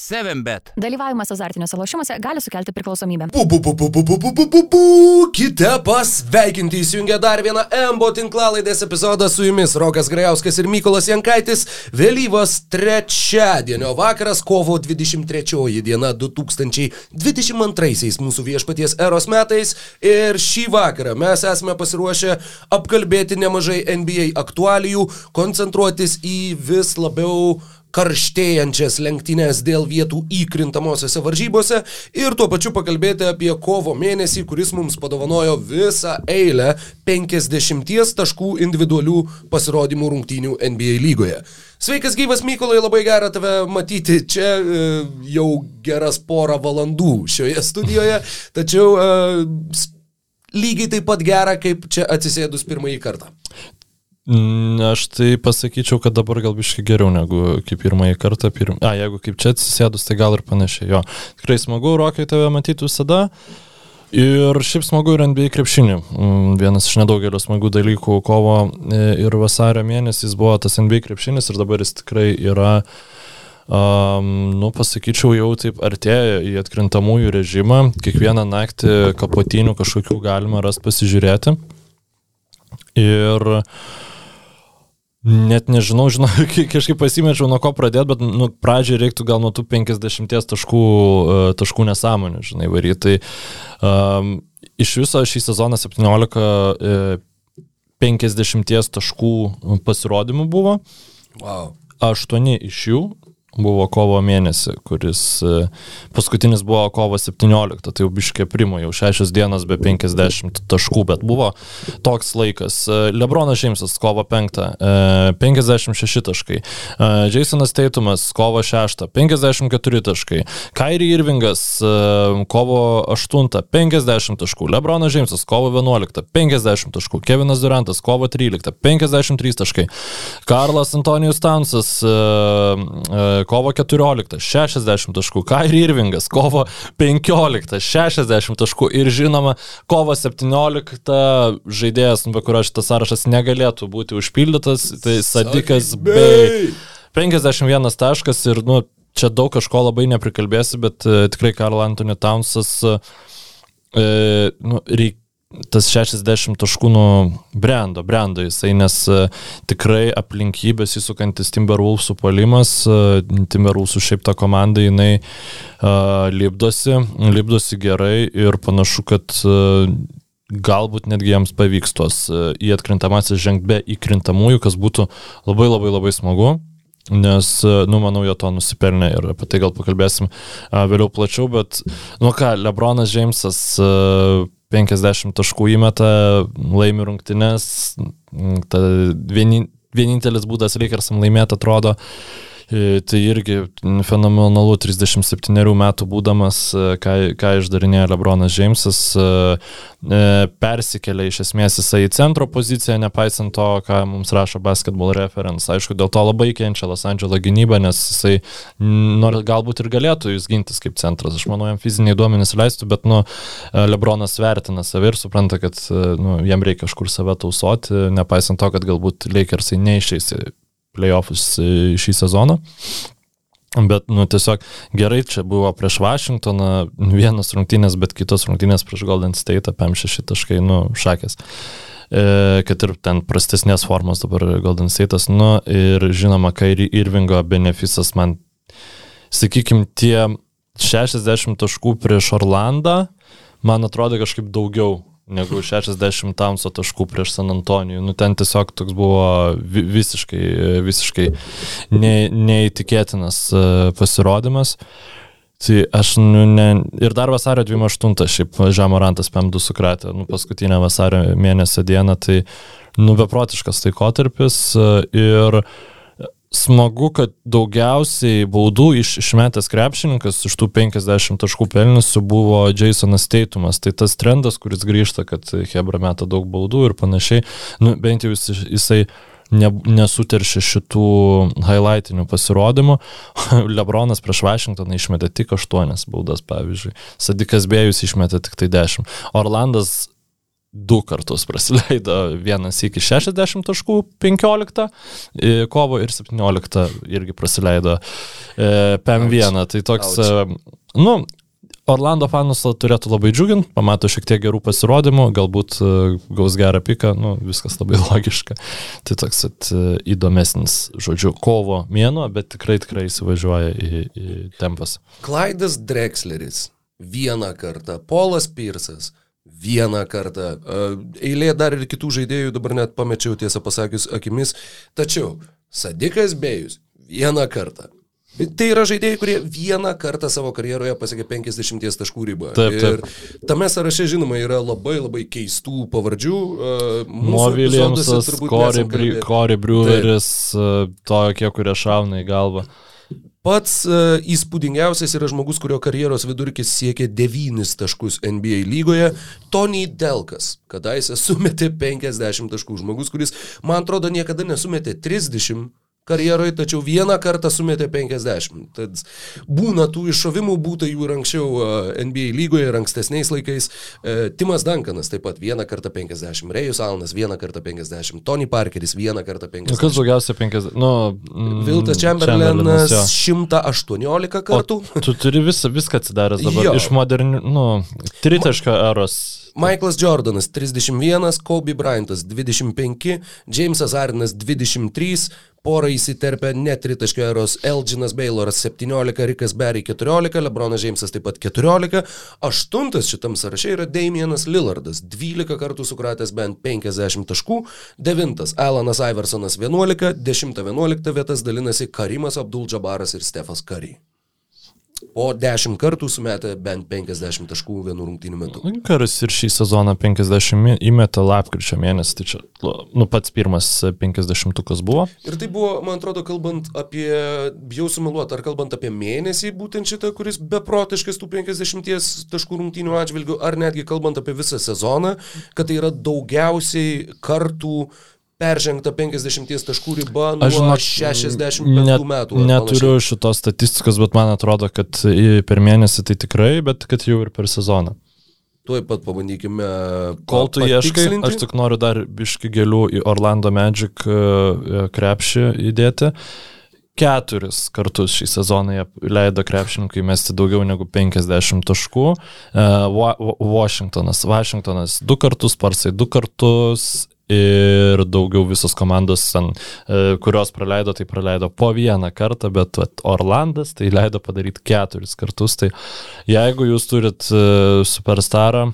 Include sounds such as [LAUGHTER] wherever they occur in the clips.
7bet. Dalyvavimas azartiniuose lošimuose gali sukelti priklausomybę. Būkite pasveikinti įsijungę dar vieną MBO tinklalaidės epizodą su jumis Rokas Grajauskas ir Mykolas Jankaitis. Vėlyvas trečiadienio vakaras, kovo 23 diena 2022 mūsų viešpaties eros metais. Ir šį vakarą mes esame pasiruošę apkalbėti nemažai NBA aktualijų, koncentruotis į vis labiau uh, karštėjančias lenktynės dėl vietų įkrintamosiose varžybose ir tuo pačiu pakalbėti apie kovo mėnesį, kuris mums padovanojo visą eilę 50 taškų individualių pasirodymų rungtynių NBA lygoje. Sveikas gyvas Mykolai, labai gera tave matyti čia e, jau geras porą valandų šioje studijoje, tačiau e, lygiai taip pat gera, kaip čia atsisėdus pirmąjį kartą. Mm, aš tai pasakyčiau, kad dabar gal biškai geriau negu kaip pirmąjį kartą. Pirm... A, jeigu kaip čia atsisėdus, tai gal ir panašiai. Jo, tikrai smagu, Rokai, tave matyti visada. Ir šiaip smagu ir NBA krepšinį. Mm, vienas iš nedaugelio smagų dalykų kovo e, ir vasario mėnesis buvo tas NBA krepšinis ir dabar jis tikrai yra, um, nu, pasakyčiau, jau taip artėja į atkrintamųjų režimą. Kiekvieną naktį kapotinių kažkokių galima rasti pasižiūrėti. Ir uh, Net nežinau, žinau, [LAUGHS] kažkaip pasimečiau nuo ko pradėti, bet nu, pradžiai reiktų gal nuo tų 50 taškų, e, taškų nesąmonių, žinai, varyti. Tai um, iš viso šį sezoną 17 uh, 50 taškų pasirodymų buvo. Wow. 8 iš jų buvo kovo mėnesį, kuris e, paskutinis buvo kovo 17, tai jau biškė primo, jau 6 dienas be 50 taškų, bet buvo toks laikas. E, Lebronas Žemsas kovo 5, 56 e, taškai. Jasonas Teitumas kovo 6, 54 taškai. Kairi Irvingas kovo 8, 50 taškų. Lebronas Žemsas kovo 11, 50 taškų. Kevinas Durantas kovo 13, 53 taškai. Karlas Antonijus Tansas kovo 14, 60 taškų, Kairi Irvingas, kovo 15, 60 taškų ir žinoma, kovo 17 žaidėjas, be kurio šitas sąrašas negalėtų būti užpildytas, tai Sadikas bei 51 taškas ir, nu, čia daug kažko labai neprikalbėsi, bet e, tikrai Karl Anthony Townsas e, nu, reik, tas 60 taškų nu brendo, brendo jisai, nes uh, tikrai aplinkybės įsukantis Timberwolvesų palimas, uh, Timberwolvesų šiaip ta komanda, jinai uh, lipdosi, lipdosi gerai ir panašu, kad uh, galbūt netgi jiems pavyks tos į atkrintamasis žengti be įkrintamųjų, kas būtų labai labai labai smagu. Nes, nu, manau, jo to nusipelnė ir apie tai gal pakalbėsim vėliau plačiau, bet, nu ką, Lebronas Džeimsas 50 taškų įmeta, laimi rungtynes, vienintelis būdas Lakersam laimėti atrodo tai irgi fenomenalu 37 metų būdamas, e, ką, ką išdarinėjo Lebronas Džeimsas, e, persikėlė iš esmės jisai į centro poziciją, nepaisant to, ką mums rašo basketball reference. Aišku, dėl to labai kenčia Los Andželo gynyba, nes jisai nors galbūt ir galėtų jis gintis kaip centras. Aš manau, jam fiziniai duomenys leistų, bet nu, Lebronas vertina save ir supranta, kad nu, jam reikia kažkur save tausoti, nepaisant to, kad galbūt Lakersai neišeis playoffus e, šį sezoną. Bet, nu, tiesiog gerai, čia buvo prieš Vašingtoną vienas rungtynės, bet kitos rungtynės prieš Golden State, apie 6 taškai, nu, šakės. E, kad ir ten prastesnės formos dabar Golden State'as, nu, ir žinoma, Kairi Irvingo beneficas man, sakykime, tie 60 taškų prieš Orlandą, man atrodo kažkaip daugiau negu 60 tamso taškų prieš San Antonijų. Nu, ten tiesiog toks buvo visiškai, visiškai ne, neįtikėtinas e, pasirodymas. Tai aš, nu, ne, ir dar vasario 28, šiaip Žemorantas PM2 sukratė, nu, paskutinę vasario mėnesio dieną, tai, nu, beprotiškas taikotarpis e, ir uh, smagu, kad daugiausiai baudų iš, išmetęs krepšininkas iš tų 50 taškų pelnusių buvo Jasonas Teitumas. Tai tas trendas, kuris grįžta, kad Hebra meta daug baudų ir panašiai, nu, bent jau jis, jisai ne, nesuteršė šitų highlightinių pasirodymų. [LAUGHS] Lebronas prieš Vašingtoną išmetė tik 8 baudas, pavyzdžiui. Sadikas Bėjus išmetė tik tai 10. Orlandas du kartus praleido vienas iki 60 taškų 15 e, kovo ir 17 irgi praleido e, PM1. Tai toks, e, nu, Orlando fanus turėtų labai džiuginti, pamato šiek tiek gerų pasirodymų, galbūt e, gaus gerą piką, nu, viskas labai [LAUGHS] logiška. Tai toks at, įdomesnis, žodžiu, kovo mėnuo, bet tikrai tikrai įsivažiuoja į, į tempas. Klaidas Drexleris vieną kartą, Polas Pirsas vieną kartą, e, eilė dar ir kitų žaidėjų, dabar net pamečiau tiesą pasakius akimis, tačiau Sadikas Bėjus vieną kartą. Tai yra žaidėjai, kurie vieną kartą savo karjeroje pasiekė 50 taškų ribą. Taip, taip. Ir tame sąraše, žinoma, yra labai labai keistų pavardžių. e, epizoduose Williamsas. Corey Breweris, e, tokie, kurie šauna į galvą. Pats uh, įspūdingiausias yra žmogus, kurio karjeros vidurkis siekia 9 taškus NBA lygoje - Tony Delkas. Kadaise sumetė 50 taškų. Žmogus, kuris, man atrodo, niekada nesumetė 30 karjeroje, tačiau vieną kartą sumetė 50. Tad būna tų iššovimų, būtų jų ir anksčiau uh, NBA lygoje ir ankstesniais laikais. Uh, Timas Duncanas taip pat vieną kartą 50, Rėjus Alnas vieną kartą 50, Tony Parkeris vieną kartą 50. Nu, kas daugiausia 50? Nu, mm, Viltas Chamberlainas 118 kartų. O tu turi visą, viską atsidaręs dabar Jo. iš modernių, nu, tritaško eros. Michaelas Jordanas 31, Kobe Bryantas 25, Jamesas Ardinas 23, porą įsiterpę netritaškio eros Elginas Bayloras 17, Rikas Berry 14, Lebronas Jamesas taip pat 14, aštuntas šitam sąraše yra Damienas Lillardas 12 kartų sukratęs bent 50 taškų, devintas Alanas Iversonas 11, 10-11 vietas dalinasi Karimas Abdul Jabaras ir Stefas Kari. Po 10 kartų sumetė bent 50 taškų vienu rungtyniu metu. Karas ir šį sezoną 50 įmetė lapkričio mėnesį, tai čia, nu, pats pirmas 50-ukas buvo. Ir tai buvo, man atrodo, kalbant apie, bijau sumeluoti, ar kalbant apie mėnesį, būtent šitą, kuris beprotiškas tų 50 taškų rungtynių atžvilgių, ar netgi kalbant apie visą sezoną, kad tai yra daugiausiai kartų peržengta 50 taškų riba nuo žinok, 65 net, metų. neturiu panašiai. šitos statistikos, bet man atrodo, kad per mėnesį tai tikrai, bet kad jau ir per sezoną. Tuoj pat pabandykime. Kol tu ieškai, aš tik noriu dar biški gėlių į Orlando Magic e, krepšį įdėti. Keturis kartus šį sezoną jie leido krepšininkai mesti daugiau negu 50 taškų. E, Wa- Wa- Washingtonas, Washingtonas du kartus, Parsai du kartus ir daugiau visos komandos, ten, e, kurios praleido, tai praleido po vieną kartą, bet vat, Orlandas tai leido padaryti keturis kartus. Tai jeigu jūs turit e, superstarą,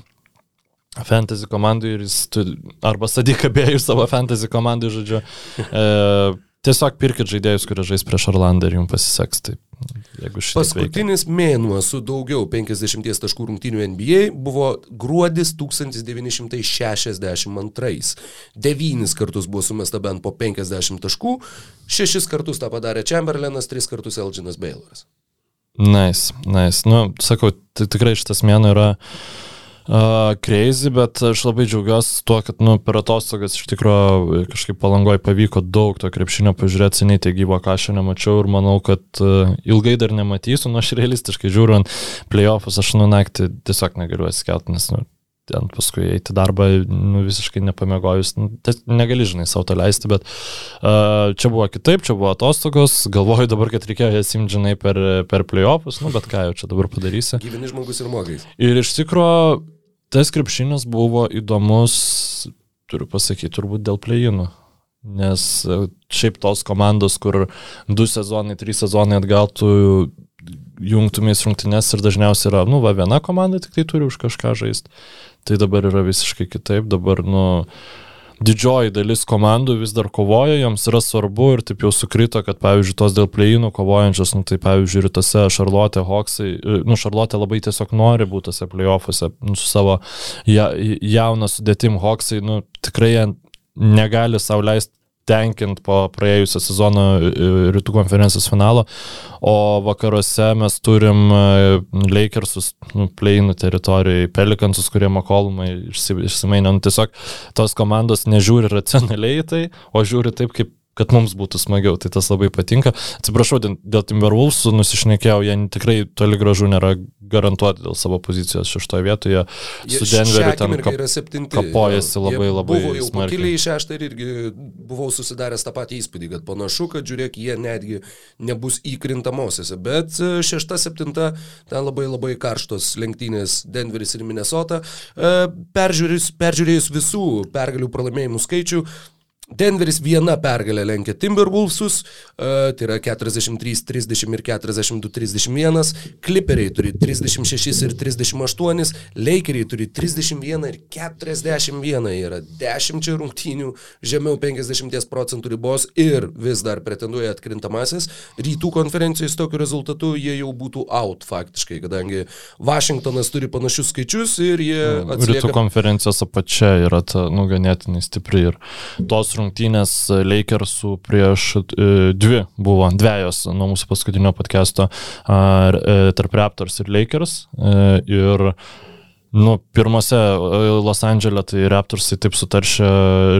fantasy komandai ir jis turi, arba sadyk abiejų savo fantasy komandai, žodžiu. E, tiesiog pirkit žaidėjus, kurie žais prieš Orlandą ir jums pasiseks. Tai, šitą. Paskutinis mėnuo su daugiau 50 taškų rungtynių NBA buvo gruodis 1962. Devynis kartus buvo sumesta bent po 50 taškų, šešis kartus tą padarė Chamberlainas, tris kartus Elginas Bayloras. Nice, nice. Nu, sakau, tikrai šitas mėnuo yra uh, crazy, bet aš labai džiaugiuosi tuo, kad nu, per atostogas iš tikrųjų kažkaip palangoje pavyko daug to krepšinio pažiūrėti, seniai tai gyvo, ką aš čia nemačiau ir manau, kad uh, ilgai dar nematysiu, nu aš realistiškai žiūriu ant playoffus, aš nu naktį tiesiog negaliu atsikelti, nes nu, ten paskui eiti darbą, nu, visiškai nepamegojus, nu, ties- negali, žinai, savo to leisti, bet uh, čia buvo kitaip, čia buvo atostogos, galvoju dabar, kad reikėjo jas imti, žinai, per, per playoffus, nu, bet ką jau čia dabar padarysi. Gyveni žmogus ir mokais. Ir iš tikrųjų, tas krepšinis buvo įdomus, turiu pasakyti, turbūt dėl plėjinų. Nes e, šiaip tos komandos, kur du sezonai, trys sezonai atgal tu jungtumės rungtynės ir dažniausiai yra, nu, va, viena komanda tik tai turi už kažką žaisti. Tai dabar yra visiškai kitaip, dabar, nu, didžioji dalis komandų vis dar kovoja, joms yra svarbu ir taip jau sukrito, kad, pavyzdžiui, tos dėl plėjinų kovojančios, nu, tai, pavyzdžiui, rytuose Šarlotė, Hoksai, nu, Šarlotė labai tiesiog nori būti tose playoffuose, nu, su savo ja, jauną sudėtim Hoksai, nu, tikrai negali savo leisti tenkint po praėjusio sezono e, rytų konferencijos finalo, o vakaruose mes turim e, Lakersus, nu, pleinų teritorijai, Pelikansus, kurie Makolumai išsi- išsimainė. Nu, tiesiog tos komandos nežiūri racionaliai tai, o žiūri taip, kaip kad mums būtų smagiau, tai tas labai patinka. Atsiprašau, dėl, dėl Timberwolves nusišnekėjau, jie tikrai toli gražu nėra garantuoti dėl savo pozicijos šeštoje vietoje. Jie Su Denveriu ten kap, septinti. kapojasi labai labai Buvo jau pakiliai į šeštą ir irgi buvau susidaręs tą patį įspūdį, kad panašu, kad žiūrėk, jie netgi nebus įkrintamosiose. Bet e, šešta, septinta, ten labai labai karštos lenktynės Denveris ir Minnesota. E, Peržiūrėjus, peržiūrėjus visų pergalių pralaimėjimų skaičių, Denveris viena pergalė lenkia Timberwolvesus, uh, tai yra 43, 30 ir 42, 31, Clipperiai turi 36 ir 38, Lakeriai turi 31 ir 41, yra 10 rungtynių žemiau 50 procentų ribos ir vis dar pretenduoja atkrintamasis. Rytų konferencijos tokiu rezultatu jie jau būtų out faktiškai, kadangi Vašingtonas turi panašius skaičius ir jie Rytų atsilieka konferencijos apačia yra ta, nu, ganėtinai stipri ir tos rungtynės Lakersų prieš e, dvi buvo, dviejos nuo mūsų paskutinio podcast'o e, tarp Raptors ir Lakers. E, ir Nu, pirmose Los Andželė tai Raptorsai taip sutaršė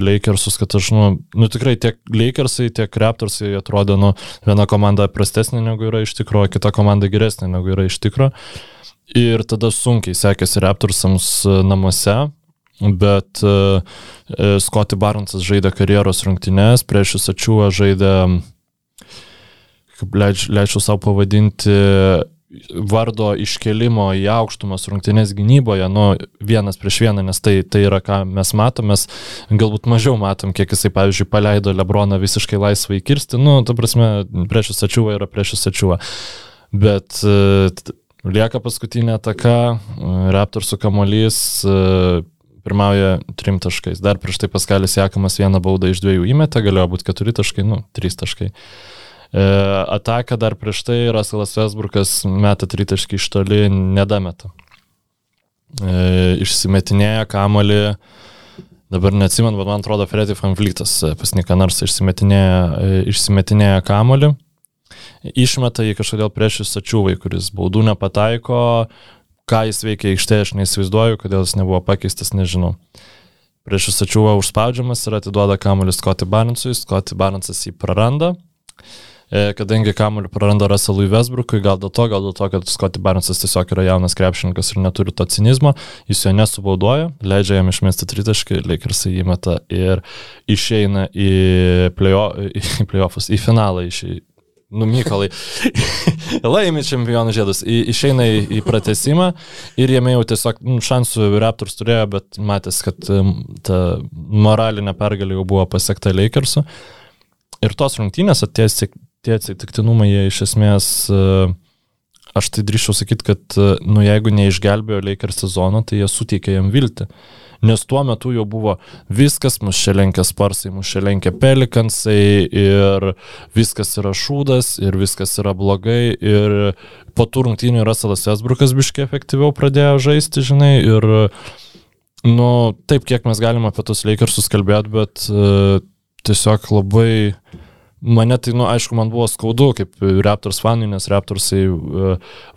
Lakersus, kad aš, nu, nu tikrai tiek Lakersai, tiek Raptorsai atrodo, nu, viena komanda prastesnė negu yra iš tikrųjų, kita komanda geresnė negu yra iš tikrųjų. Ir tada sunkiai sekėsi Raptorsams namuose, bet uh, Scotty Barnesas žaidė karjeros rungtynės, prieš jus ačiūą žaidė, kaip leidž, leidžiu savo pavadinti, vardo iškelimo į aukštumas rungtynės gynyboje, nu, vienas prieš vieną, nes tai, tai yra, ką mes matom, mes galbūt mažiau matom, kiek jisai, pavyzdžiui, paleido Lebroną visiškai laisvai kirsti, nu, ta prasme, prieš jus ačiūą yra prieš jus ačiūą. Bet uh, lieka paskutinė ataka, uh, Raptorsų kamolys, uh, pirmauja trim taškais. Dar prieš tai Paskalis Jekamas vieną baudą iš dviejų įmetė, galėjo būti keturi taškai, nu, trys taškai. E, ataka dar prieš tai Russellas Westbrookas meta tritaškį iš toli, nedameta. E, išsimetinėja kamolį, dabar neatsimenu, bet man atrodo Freddy Fanflytas pasnika nors išsimetinėja, e, išsimetinėja kamolį, išmeta jį kažkodėl prieš įsačiūvai, kuris baudų nepataiko, ką jis veikia aikštėje, aš neįsivaizduoju, kodėl jis nebuvo pakeistas, nežinau. Prieš įsačiūvą užspaudžiamas ir atiduoda kamuolį Scotty Barnesui, Scotty Barnesas jį praranda. E, kadangi kamuolį praranda Russellui Westbrookui, gal dėl to, gal dėl to, kad Scotty Barnesas tiesiog yra jaunas krepšininkas ir neturi to cinizmo, jis jo nesubaudoja, leidžia jam išmesti tritaškį, Lakersai įmeta ir išeina į, playo, į playoffus, į finalą, iš, nu Mykolai, [LAUGHS] laimi čempionų žiedus, į, išeina į, į pratesimą ir jame jau tiesiog nu, šansų Raptors turėjo, bet matęs, kad ta moralinė pergalė jau buvo pasiekta Lakersų. Ir tos rungtynės, tie, atsitiktinumai, jie iš esmės, uh, aš tai drįščiau sakyti, kad, uh, nu jeigu neišgelbėjo Lakers sezono, tai jie suteikė jam viltį. Nes tuo metu jau buvo viskas, mus čia lenkia sparsai, mus čia lenkia pelikansai ir viskas yra šūdas ir viskas yra blogai ir po tų rungtynių Russellas Westbrookas biškiai efektyviau pradėjo žaisti, žinai, ir nu, taip, kiek mes galime apie tos Lakersus kalbėti, bet uh, tiesiog labai Mane tai, nu, aišku, man buvo skaudu kaip Raptors fanui, nes Raptorsai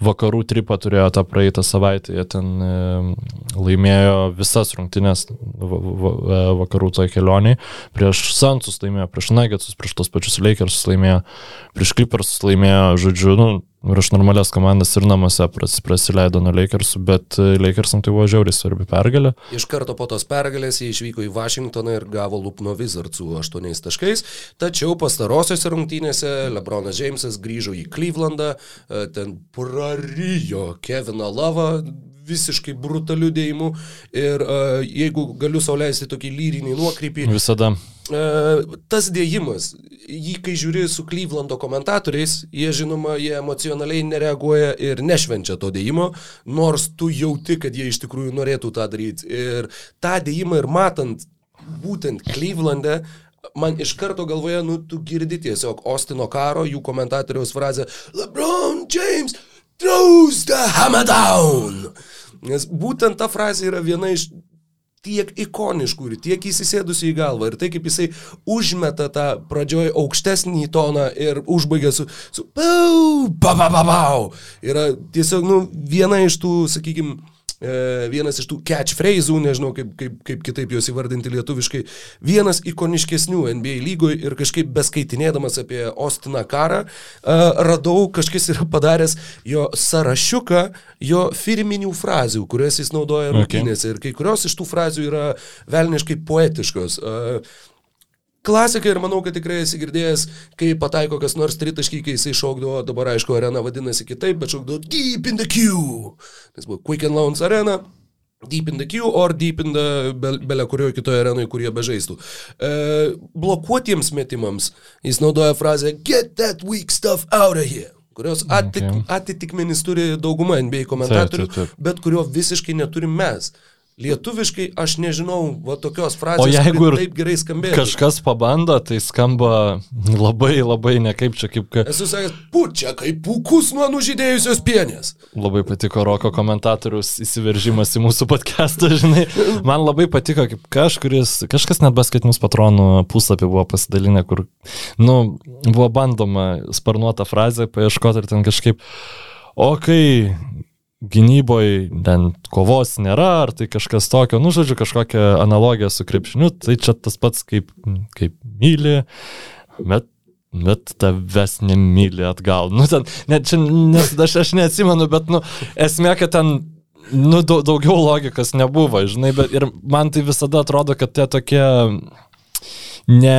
vakarų tripą turėjo tą praeitą savaitę, jie ten laimėjo visas rungtynės vakarų toj kelioniai, prieš Sansus laimėjo, prieš Nuggetsus, prieš tos pačius Lakersus laimėjo, prieš Clippers laimėjo, žodžiu, nu, prieš normalias komandas ir namuose pras, prasileido nuo Lakersų, bet Lakersam tai buvo žiauriai svarbi pergalė. Iš karto po tos pergalės jie išvyko į Vašingtoną ir gavo Lupno Wizardsų 8 taškais, tačiau pastarosiose rungtynėse Lebronas Jamesas grįžo į Clevelandą, ten prarijo Keviną Lavą visiškai brutalių dėjimų ir uh, jeigu galiu sauliaisti tokį lyrinį nuokrypį. Visada. Uh, tas dėjimas, jį kai žiūri su Klyvlando komentatoriais, jie žinoma, jie emocionaliai nereaguoja ir nešvenčia to dėjimo, nors tu jauti, kad jie iš tikrųjų norėtų tą daryti. Ir tą dėjimą ir matant būtent Klyvlande, man iš karto galvoje, nu, tu girdi tiesiog Ostino karo, jų komentatoriaus frazę LeBron James throws the hammer down. Nes būtent ta frazė yra viena iš tiek ikoniškų ir tiek įsisėdusi į galvą. Ir tai, kaip jisai užmeta tą pradžioj aukštesnį toną ir užbaigia su, su pau, pa, pa, pa, pau. Yra tiesiog, nu, viena iš tų, sakykime, vienas iš tų catchphrase'ų, nežinau kaip, kaip, kaip kitaip juos įvardinti lietuviškai, vienas ikoniškesnių NBA lygoje ir kažkaip beskaitinėdamas apie Ostiną karą, e, radau, kažkas yra padaręs jo sąrašiuką, jo firminių frazių, kurias jis naudoja rungtynėse. Okay. Ir kai kurios iš tų frazių yra velniškai poetiškos. Klasika ir manau, kad tikrai esi girdėjęs, kai pataiko kas nors tritaškį, kai jisai šokdavo, dabar aišku, arena vadinasi kitaip, bet šokdavo Deep in the Queue. Nes buvo Quick and Loans arena, Deep in the Queue or Deep in the belė kurioje kitoje arenoje, kurie bežaistų. E, blokuotiems metimams jis naudoja frazę Get that weak stuff out of here kurios atik, okay. atitikmenis turi dauguma NBA komentatorių, taip, taip, taip. bet kurio visiškai neturim mes. Lietuviškai aš nežinau, va tokios frazės, o jeigu ir taip gerai skambėjo. Kažkas pabando, tai skamba labai, labai nekaip čia kaip... Ka... Esu sakęs, pučia kaip pukus nuo nužydėjusios pienės. Labai patiko Roko komentatorius įsiveržimas į mūsų podcastą, žinai. Man labai patiko, kaip kažkuris, kažkas net basketinius patronų puslapį buvo pasidalinę, kur, nu, buvo bandoma sparnuotą frazę paieškoti ir ten kažkaip, o kai gynyboje ten kovos nėra, ar tai kažkas tokio, nu, žodžiu, kažkokią analogiją su krepšiniu, tai čia tas pats kaip, kaip myli, bet bet tavęs nemyli atgal. Nu, ten, net čia, nes aš, aš neatsimenu, bet, nu, esmė, kad ten, nu, daug, daugiau logikos nebuvo, žinai, bet ir man tai visada atrodo, kad tie tokie ne,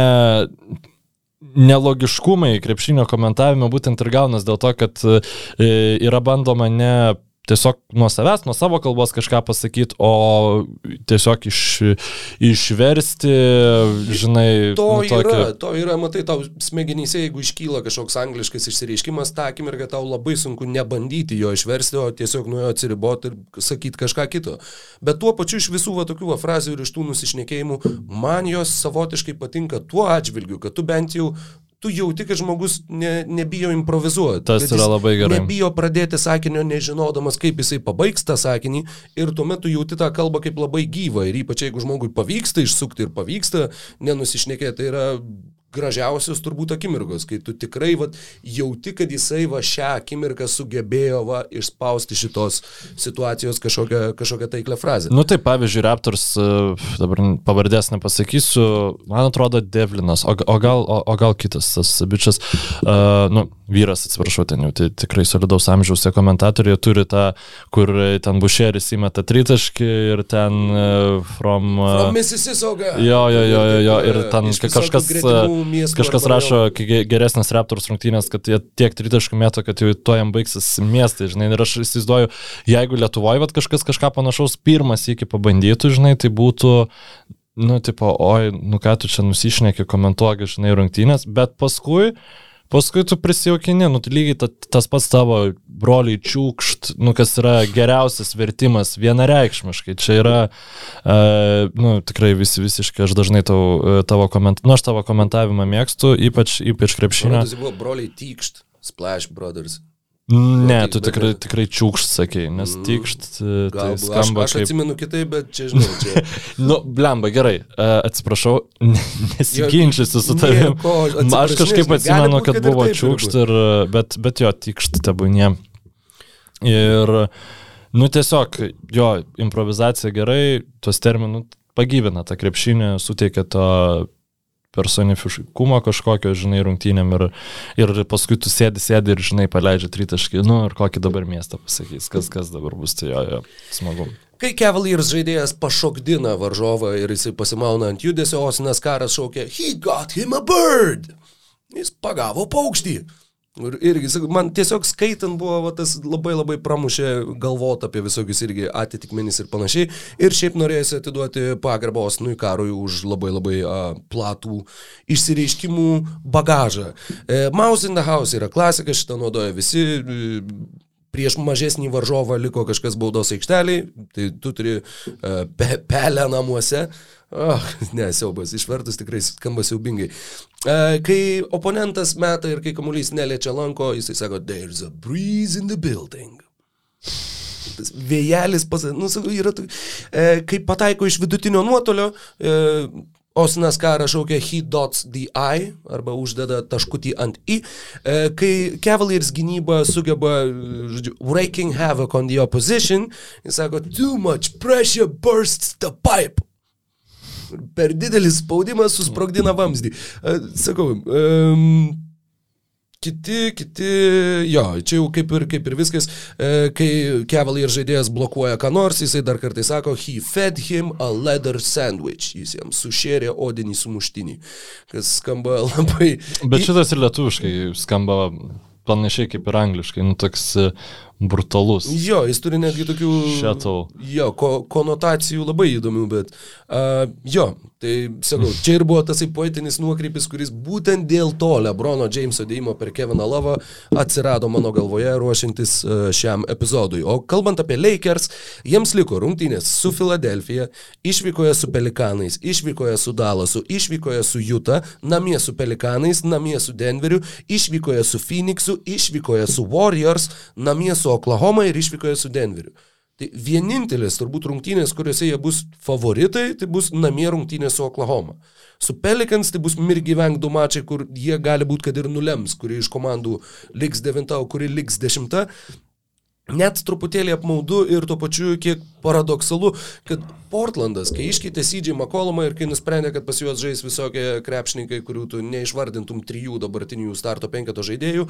nelogiškumai krepšinio komentavime būtent ir gaunas dėl to, kad e, yra bandoma ne tiesiog nuo savęs, nuo savo kalbos kažką pasakyti, o tiesiog iš, išversti, žinai, to nu, tokį... yra, to yra, matai, tau smegenyse, jeigu iškyla kažkoks angliškas išsireiškimas, tą akimirką tau labai sunku nebandyti jo išversti, o tiesiog nuo jo atsiriboti ir sakyti kažką kito. Bet tuo pačiu iš visų va tokių va frazių ir iš tų nusišnekėjimų, man jos savotiškai patinka tuo atžvilgiu, kad tu bent jau tu jauti, kad žmogus ne, nebijo improvizuoti. Tas yra labai gerai. Nebijo pradėti sakinio, nežinodamas, kaip jisai pabaigs tą sakinį ir tuomet tu jauti tą kalbą kaip labai gyvą ir ypač jeigu žmogui pavyksta išsukti ir pavyksta nenusišnekėti, tai yra gražiausios turbūt akimirkos, kai tu tikrai vat, jauti, kad jisai va šią akimirką sugebėjo va, išspausti šitos situacijos kažkokią, kažkokią taiklę frazę. Nu taip, pavyzdžiui, Raptors, e, dabar pavardės nepasakysiu, man atrodo Devlinas, o, o, gal, o, o gal kitas tas bičias, uh, nu, vyras, atsiprašau, ten jau tai tikrai solidaus amžiaus komentatoriai turi tą, kur ten bušeris įmeta tritaškį ir ten uh, from... Uh, from Mississauga. Jo, jo, jo, jo, jo, ir ten kažkas... Gretimų kažkas rašo, geresnės Raptors rungtynės, kad jie tiek tritaškų metų, kad jau to jam baigsis miestai, žinai, ir aš įsivaizduoju, jeigu Lietuvoje vat, kažkas kažką panašaus pirmas iki pabandytų, žinai, tai būtų nu, tipo, oi, nu ką tu čia nusišneki, komentuoji, žinai, rungtynės, bet paskui, paskui tu prisijaukini, nu, tai lygiai ta, tas pats tavo broliai čiūkšt, nu, kas yra geriausias vertimas vienareikšmiškai. Čia yra, uh, nu, tikrai vis, visiškai, aš dažnai tau, e, tavo koment, nu, aš tavo komentavimą mėgstu, ypač, ypač krepšinio. Tai buvo broliai tykšt, Splash Brothers. Ne, tu tikrai, tikrai čiūkšt sakei, nes mm, tikšt, e, tai skamba aš, aš atsimenu kitaip, bet čia žinau. Čia... [LAUGHS] nu, blemba, gerai, uh, atsiprašau, [LAUGHS] nesiginčysiu su tavimi. Aš kažkaip atsimenu, kad buvo čiūkšt, ir, bet, bet jo, tikšt tebūnė. Ir, nu tiesiog, jo, improvizacija gerai, tuos terminus pagyvina tą krepšinį, suteikia to personifiškumo kažkokio, žinai, rungtynėm ir, ir paskui tu sėdi, sėdi ir, žinai, paleidžia tritaškį, nu ir kokį dabar miestą pasakys, kas, kas dabar bus, tai jo, jo, smagu. Kai Cavaliers žaidėjas pašokdina varžovą ir jisai pasimauna ant judesio, Osinas karas šaukia, he got him a bird. Jis pagavo paukštį. Ir irgi, man tiesiog skaitant buvo va, tas labai labai pramušė galvot apie visokius irgi atitikmenys ir panašiai. Ir šiaip norėjusi atiduoti pagarbos Nui Karui už labai labai a, platų išsireiškimų bagažą. E, Mouse in the House yra klasika, šitą naudoja visi. E, prieš mažesnį varžovą liko kažkas baudos aikšteliai, tai tu turi uh, pe pelę namuose, Oh, ne, siaubas, išvertus tikrai skamba siaubingai. E, kai oponentas meta ir kai kamuolys neliečia lanko, jisai sako, there's a breeze in the building. Vėjelis, pas, nu, yra, e, kai pataiko iš vidutinio nuotolio, e, Osinas Karą šaukia he dots the I arba uždeda taškutį ant I. E, kai Cavaliers gynyba sugeba, žodžiu, wreaking havoc on the opposition, jis sako, too much pressure bursts the pipe. Per didelis spaudimas susprogdina vamzdį. E, sakau, um, Kiti, kiti, jo, čia jau kaip ir, kaip ir viskas, e, kai Cavalier žaidėjas blokuoja ką nors, jisai dar kartai sako, he fed him a leather sandwich, jis jam sušėrė odinį sumuštinį, kas skamba [LAUGHS] labai... Bet šitas ir lietuviškai skamba panašiai kaip ir angliškai, nu toks brutalus. Jo, jis turi netgi tokių... Šetau. Jo, ko, konotacijų labai įdomių, bet... Uh, jo, tai sakau, [LAUGHS] čia ir buvo tasai poetinis nuokrypis, kuris būtent dėl to Lebrono Jameso dėjimo per Keviną Lavą atsirado mano galvoje ruošiantis uh, šiam epizodui. O kalbant apie Lakers, jiems liko rungtynės su Filadelfija, išvykoje su Pelikanais, išvykoje su Dallasu, išvykoje su Juta, namie su Pelikanais, namie su Denveriu, išvykoje su Phoenixu, išvykoje su Warriors, namie su Oklahoma ir išvykoje su Denveriu. Tai vienintelis turbūt rungtynės, kuriuose jie bus favoritai, tai bus namie rungtynės su Oklahoma. Su Pelicans tai bus mirgyvenk du mačiai, kur jie gali būti, kad ir nulems, kuri iš komandų liks devinta, o kuri liks dešimta. Net truputėlį apmaudu ir tuo pačiu kiek paradoksalu, kad Portlandas, kai iškeitė Sydžiai Makolomą ir kai nusprendė, kad pas juos žais visokie krepšininkai, kurių tu neišvardintum trijų dabartinių starto penketo žaidėjų,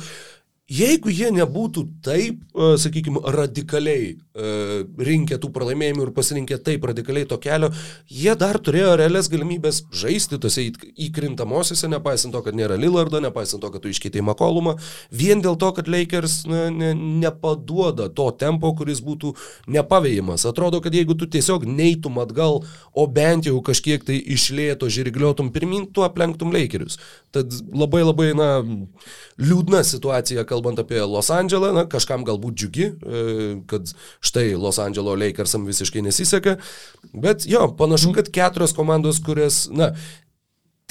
Jeigu jie nebūtų taip, sakykime, radikaliai rinkę tų pralaimėjimų ir pasirinkę taip radikaliai to kelio, jie dar turėjo realias galimybės žaisti tose įkrintamosiose, nepaisant to, kad nėra Lillardo, nepaisant to, kad tu iškeitai Makolumą, vien dėl to, kad Lakers na, ne, nepaduoda to tempo, kuris būtų nepaveikimas. Atrodo, kad jeigu tu tiesiog neitum atgal, o bent jau kažkiek tai išlėto žirigliotum pirmin, tu aplenktum Lakerius. Tad labai labai, na, liūdna situacija, kalbant kalbant apie Los Andželą, na, kažkam galbūt džiugi, e, kad štai Los Andželo Lakersam visiškai nesiseka, bet jo, panašu, kad keturios komandos, kurias, na,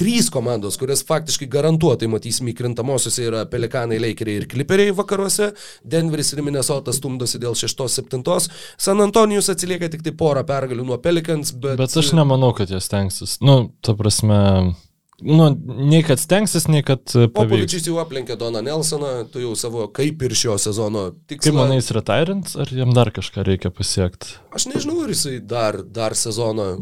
trys komandos, kurias faktiškai garantuotai matysime įkrintamosiose yra Pelikanai, Lakeriai ir Clipperiai vakaruose, Denveris ir Minnesota stumdosi dėl 6-7, San Antonijus atsilieka tik tai porą pergalių nuo Pelikans, bet... Bet aš nemanau, kad jie stengsis. Nu, ta prasme, nu, nei kad stengsis, nei kad e, pavyks. Popovičius jau aplenkė Doną Nelsoną, tu jau savo kaip ir šio sezono tikslą. Kaip manai, jis retirint, ar jam dar kažką reikia pasiekti? Aš nežinau, ar jisai dar, dar sezoną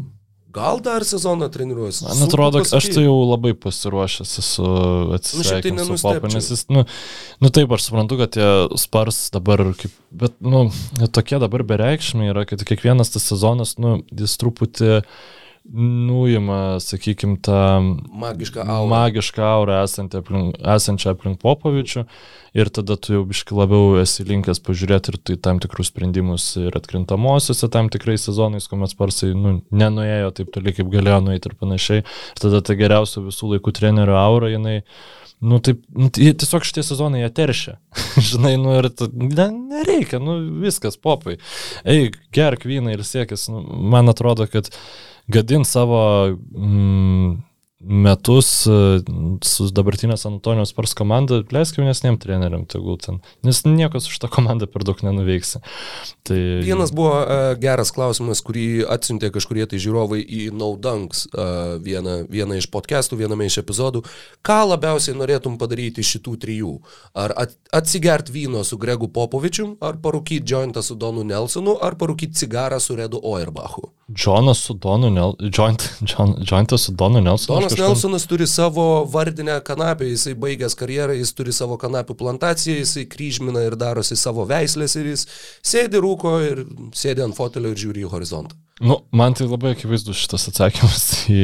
Gal dar sezoną treniruosi? Man atrodo, aš tai jau labai pasiruošęs esu atsisveikinti nu, su Popu, nes jis, nu, nu taip, aš suprantu, kad tie spars dabar, kaip, bet, nu, tokie dabar bereikšmiai yra, kad kiekvienas tas sezonas, nu, jis truputį uh, nuima, sakykime, tą magišką aurą, magišką aurą aplink, esančią aplink Popovičių ir tada tu jau biškai labiau esi linkęs pažiūrėti ir tai tam tikrus sprendimus ir atkrintamosiose tam tikrais sezonais, kuomet sparsai nu, nenuėjo taip toli, kaip galėjo nueiti ir panašiai. Ir tada ta geriausia visų laikų trenerių aura, jinai Nu, taip, nu, tai tiesiog šitie sezonai jie teršia. [LAUGHS] Žinai, nu ir ne, nereikia, nu viskas, popai. Eik, gerk vyną ir siekis. Nu, man atrodo, kad gadint savo mm, metus e, su dabartinės Antonijos Pars komanda, leisk jaunesniem treneriam, tegul ten, nes niekas už tą komandą per daug nenuveiksi. Tai... Vienas buvo uh, geras klausimas, kurį atsiuntė kažkurie tai žiūrovai į Naudanks uh, vieną, vieną iš podcastų, viename iš epizodų. Ką labiausiai norėtum padaryti šitų trijų? Ar at, atsigert vyno su Gregu Popovičium, ar parūkyti jointą su Donu Nelsonu, ar parūkyti cigarą su Redu Oerbachu? Džonas su Donu Nelsonu, joint, jointas su Donu Nelsonu. Donas kažkam... Nelsonas turi savo vardinę kanapę, jisai baigęs karjerą, jis turi savo kanapių plantaciją, jisai kryžmina ir darosi savo veislės ir jis sėdi rūko ir sėdi ant fotelio ir žiūri į horizontą. Nu, man tai labai akivaizdus šitas atsakymas [LAUGHS] į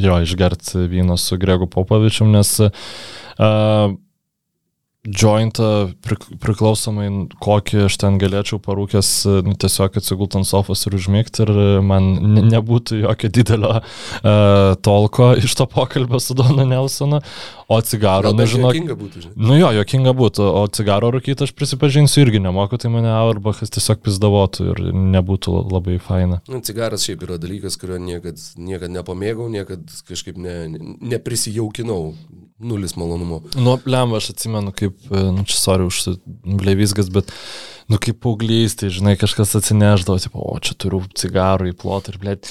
jo išgert vyno su Gregu Popovičium, nes uh, jointą priklausomai kokį aš ten galėčiau parūkęs, nu, tiesiog atsigult ant sofos ir užmigti ir man nebūtų jokio didelio uh, tolko iš to pokalbio su Donu Nelsonu, o cigaro, nežinau. Jokinga būtų, žinai. Nu jo, jokinga būtų, o cigaro rūkyti aš prisipažinsiu irgi nemoku, tai mane Auerbachas tiesiog pizdavotų ir nebūtų labai faina. Nu, cigaras šiaip yra dalykas, kurio niekad, niekad nepamėgau, niekad kažkaip ne, neprisijaukinau nulis malonumo. Nu, lemva, aš atsimenu, kaip, e, nu, čia sorry už bleivysgas, bet nu kaip paauglystė, žinai, kažkas atsineždavo, tipo, o čia turiu cigarų į plotą ir, blėt,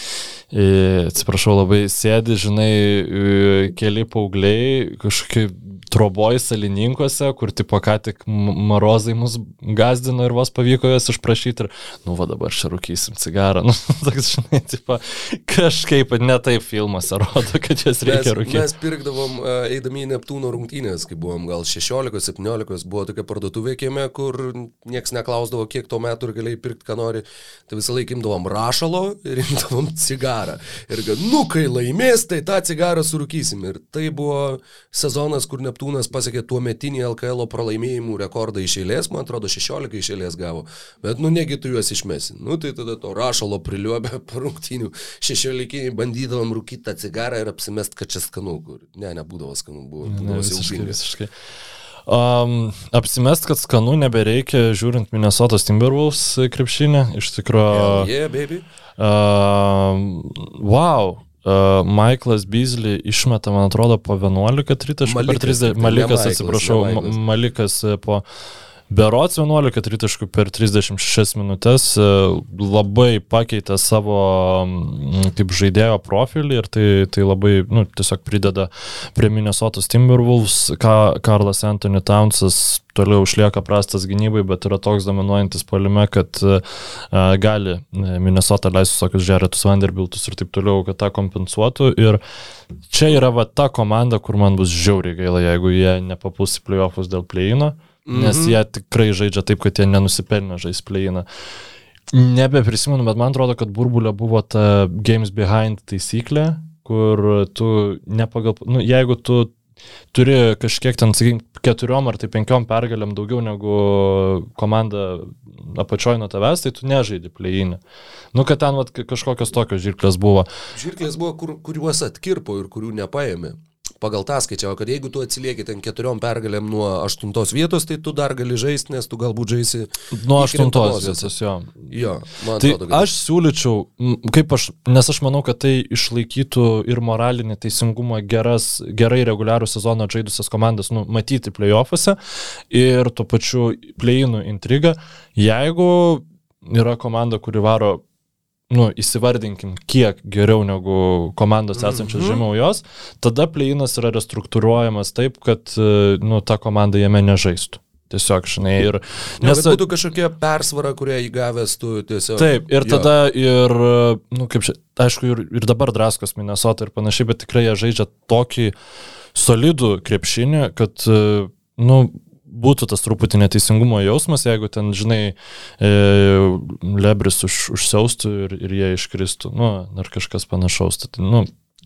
atsiprašau, labai sėdi, žinai, e, keli paaugliai, kažkokie troboj salininkuose, kur tipo ką tik marozai mus gazdino ir vos pavyko juos išprašyti ir, nu va dabar čia rūkysim cigarą, [LAUGHS] nu, toks, žinai, tipo, kažkaip ne taip filmuose rodo, kad jas reikia rūkyti. Mes pirkdavom, eidami į Neptūno rungtynės, kai buvom gal 16-17, buvo tokia parduotuvė kieme, kur niekas neklausdavo, kiek tuo metu ir galėjai pirkti, ką nori. Tai visą laiką imdavom rašalo ir [LAUGHS] imdavom cigarą. Ir kad, nu, kai laimės, tai tą cigarą surūkysim. Ir tai buvo sezonas, kur Neptūnas pasiekė tuo metinį LKL pralaimėjimų rekordą iš eilės, man atrodo 16 iš eilės gavo, bet nu negi tu juos išmesi. Nu tai tada to rašalo priliuobė [LAUGHS] parungtinių 16 bandydavom rūkyti tą cigarą ir apsimest, kad čia skanu, ne, nebūdavo skanu, buvo, būdavo siaubinga. Visiškai. Um, apsimest, kad skanu nebereikia, žiūrint Minnesotos Timberwolves krepšinę, iš tikrųjų. Yeah, yeah, baby. Uh, wow, Uh, Michaelas Beasley išmeta, man atrodo, po 11 tritaškų. Malikas, 30, Malikas, atsiprašau, Malikas po Berots 11 tritaškų per 36 minutės e, labai pakeitė savo kaip žaidėjo profilį ir tai, tai labai nu, tiesiog prideda prie Minnesotos Timberwolves, ką Karlas Anthony Townsas toliau išlieka prastas gynybai, bet yra toks dominuojantis palime, kad uh, gali Minnesota leisti tokius žerėtus Vanderbiltus ir taip toliau, kad tą kompensuotų. Ir čia yra va ta komanda, kur man bus žiauriai gaila, jeigu jie nepapuls į playoffus dėl pleino. Uh, nes mm -hmm. jie tikrai žaidžia taip, kad jie nenusipelnė žaispleiną. Nebeprisimenu, bet man atrodo, kad burbulė buvo ta Games Behind taisyklė, kur tu nepagal, nu, jeigu tu turi kažkiek ten, sakykime, keturiom ar tai penkiom pergalėm daugiau negu komanda apačioj nuo tavęs, tai tu nežaidi pleinį. Nu, kad ten vat, kažkokios tokios žirklės buvo. Žirklės buvo, kur, kuriuos atkirpo ir kurių nepaėmė pagal tą skaičiavo, kad jeigu tu atsilieki ten keturiom pergalėm nuo aštuntos vietos, tai tu dar gali žaisti, nes tu galbūt žaisi. Nuo aštuntos vietos, jo. Jo, man tai atrodo. Kad... Aš siūlyčiau, kaip aš, nes aš manau, kad tai išlaikytų ir moralinį teisingumą geras, gerai reguliarų sezoną žaidusias komandas, nu, matyti playoffuose ir tuo pačiu playinų intrigą. Jeigu yra komanda, kuri varo nu, įsivardinkim, kiek geriau negu komandos esančios mm -hmm. žemiau jos, tada pleinas yra restruktūruojamas taip, kad e, nu, ta komanda jame nežaistų. Tiesiog, žinai, ir... Nes ne, būtų kažkokia persvara, kurią įgavęs tu tiesiog... Taip, ir jo. tada ir, nu, kaip čia, aišku, ir, ir dabar draskos Minnesota ir panašiai, bet tikrai jie žaidžia tokį solidų krepšinį, kad, e, nu, būtų tas truputį neteisingumo jausmas, jeigu ten, žinai, e, lebris už, užsiaustų ir, ir jie iškristų, nu, ar kažkas panašaus. Tai, nu,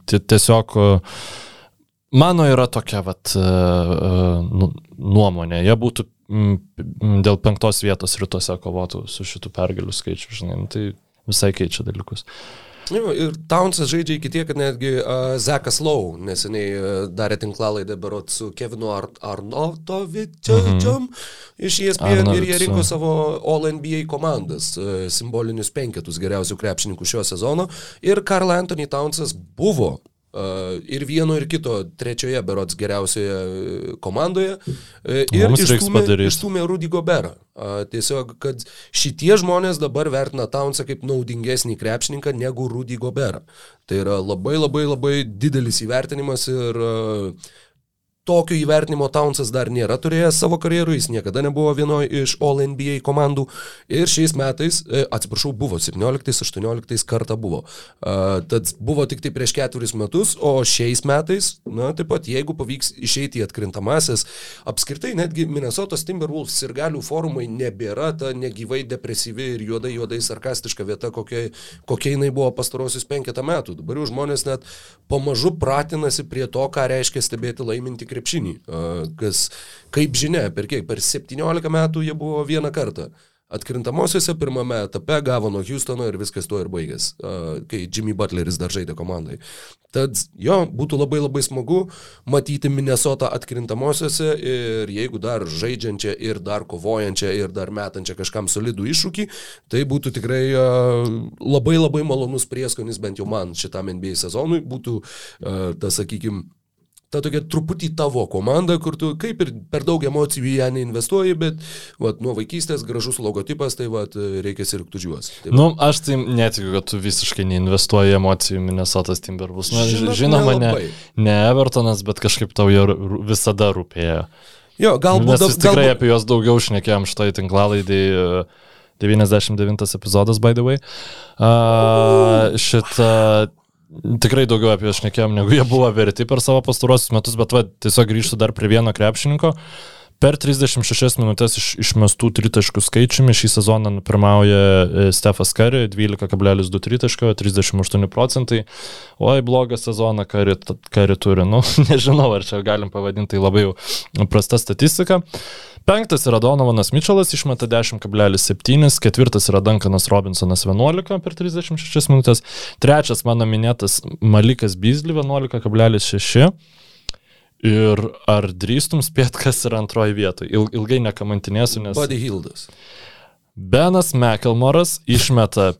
tiesiog mano yra tokia, vat, e, e, nu, nuomonė, jie būtų dėl penktos vietos rytuose kovotų su šitų pergalių skaičiu, žinai, nu, tai visai keičia dalykus. Ir Townsas žaidžia iki tiek, kad netgi uh, Zekas Lau neseniai uh, darė tinklalaidę berot su Kevinu Ar Arnautovičiu mm -hmm. iš ESPN ir jie rinko savo All NBA komandas, uh, simbolinius penketus geriausių krepšininkų šio sezono ir Karl Anthony Townsas buvo ir vieno ir kito trečioje berots geriausioje komandoje. Uh, ir išstumė, išstumė Rudy Goberą. Tiesiog, kad šitie žmonės dabar vertina Townsą kaip naudingesnį krepšininką negu Rudy Goberą. Tai yra labai labai labai didelis įvertinimas ir uh, Tokio įvertinimo Townsas dar nėra turėjęs savo karjerų, jis niekada nebuvo vienoje iš All NBA komandų ir šiais metais, e, atsiprašau, buvo 17-18 kartą buvo. Uh, tad buvo tik tai prieš ketveris metus, o šiais metais, na taip pat, jeigu pavyks išeiti į atkrintamasis, apskritai netgi Minnesotos Timberwolves ir galių forumai nebėra ta negyvai depresyvi ir juodai juodai sarkastiška vieta, kokia, kokia jinai buvo pastarosius penketą metų. Dabar jau žmonės net pamažu pratinasi prie to, ką reiškia stebėti laiminti krepšinį, kas, kaip žinia, per kiek, per 17 metų jie buvo vieną kartą. Atkrintamosiose pirmame etape gavo nuo Houstono ir viskas tuo ir baigės, kai Jimmy Butleris dar žaidė komandai. Tad jo, būtų labai labai smagu matyti Minnesotą atkrintamosiose ir jeigu dar žaidžiančią ir dar kovojančią ir dar metančią kažkam solidų iššūkį, tai būtų tikrai labai labai malonus prieskonis bent jau man šitam NBA sezonui, būtų tas, sakykime, ta tokia truputį tavo komanda, kur tu kaip ir per daug emocijų į ją neinvestuoji, bet vat, nuo vaikystės gražus logotipas, tai vat, reikia sirgti už juos. Tai, Nu, aš tai netikiu, kad tu visiškai neinvestuoji emocijų Minnesotas Timberwolves. Na, Žinok, žinoma, ne, nelabai. ne Evertonas, bet kažkaip tau rū- visada rūpėjo. jo, galbūt, Mes tikrai galbūt, apie juos daugiau šnekėjom šitoj tinklalaidai. e, 99 epizodas, by the way. Uh, šitą tikrai daugiau apie juos šnekėjom, negu jie buvo verti per savo pastarosius metus, bet va, tiesiog grįžtu dar prie vieno krepšininko. Per 36 minutės iš, išmestų tritaškų skaičiumi šį sezoną pirmauja e, Stefas Kari, 12,2 tritaško, 38 procentai. Oi, blogą sezoną Kari, Kari turi. Nu, [LAUGHS] nežinau, ar čia galim pavadinti tai labai jau prasta statistika. Penktas yra Donovanas Mitčelas, išmeta 10,7, ketvirtas yra Duncanas Robinsonas 11 per 36 minutės, trečias mano minėtas Malikas Bizli 11,6. Ir ar drįstum spėt, kas yra antroji vietoje? Il, ilgai nekamantinėsiu, nes... Buddy Hildas. Benas Mekelmoras išmeta,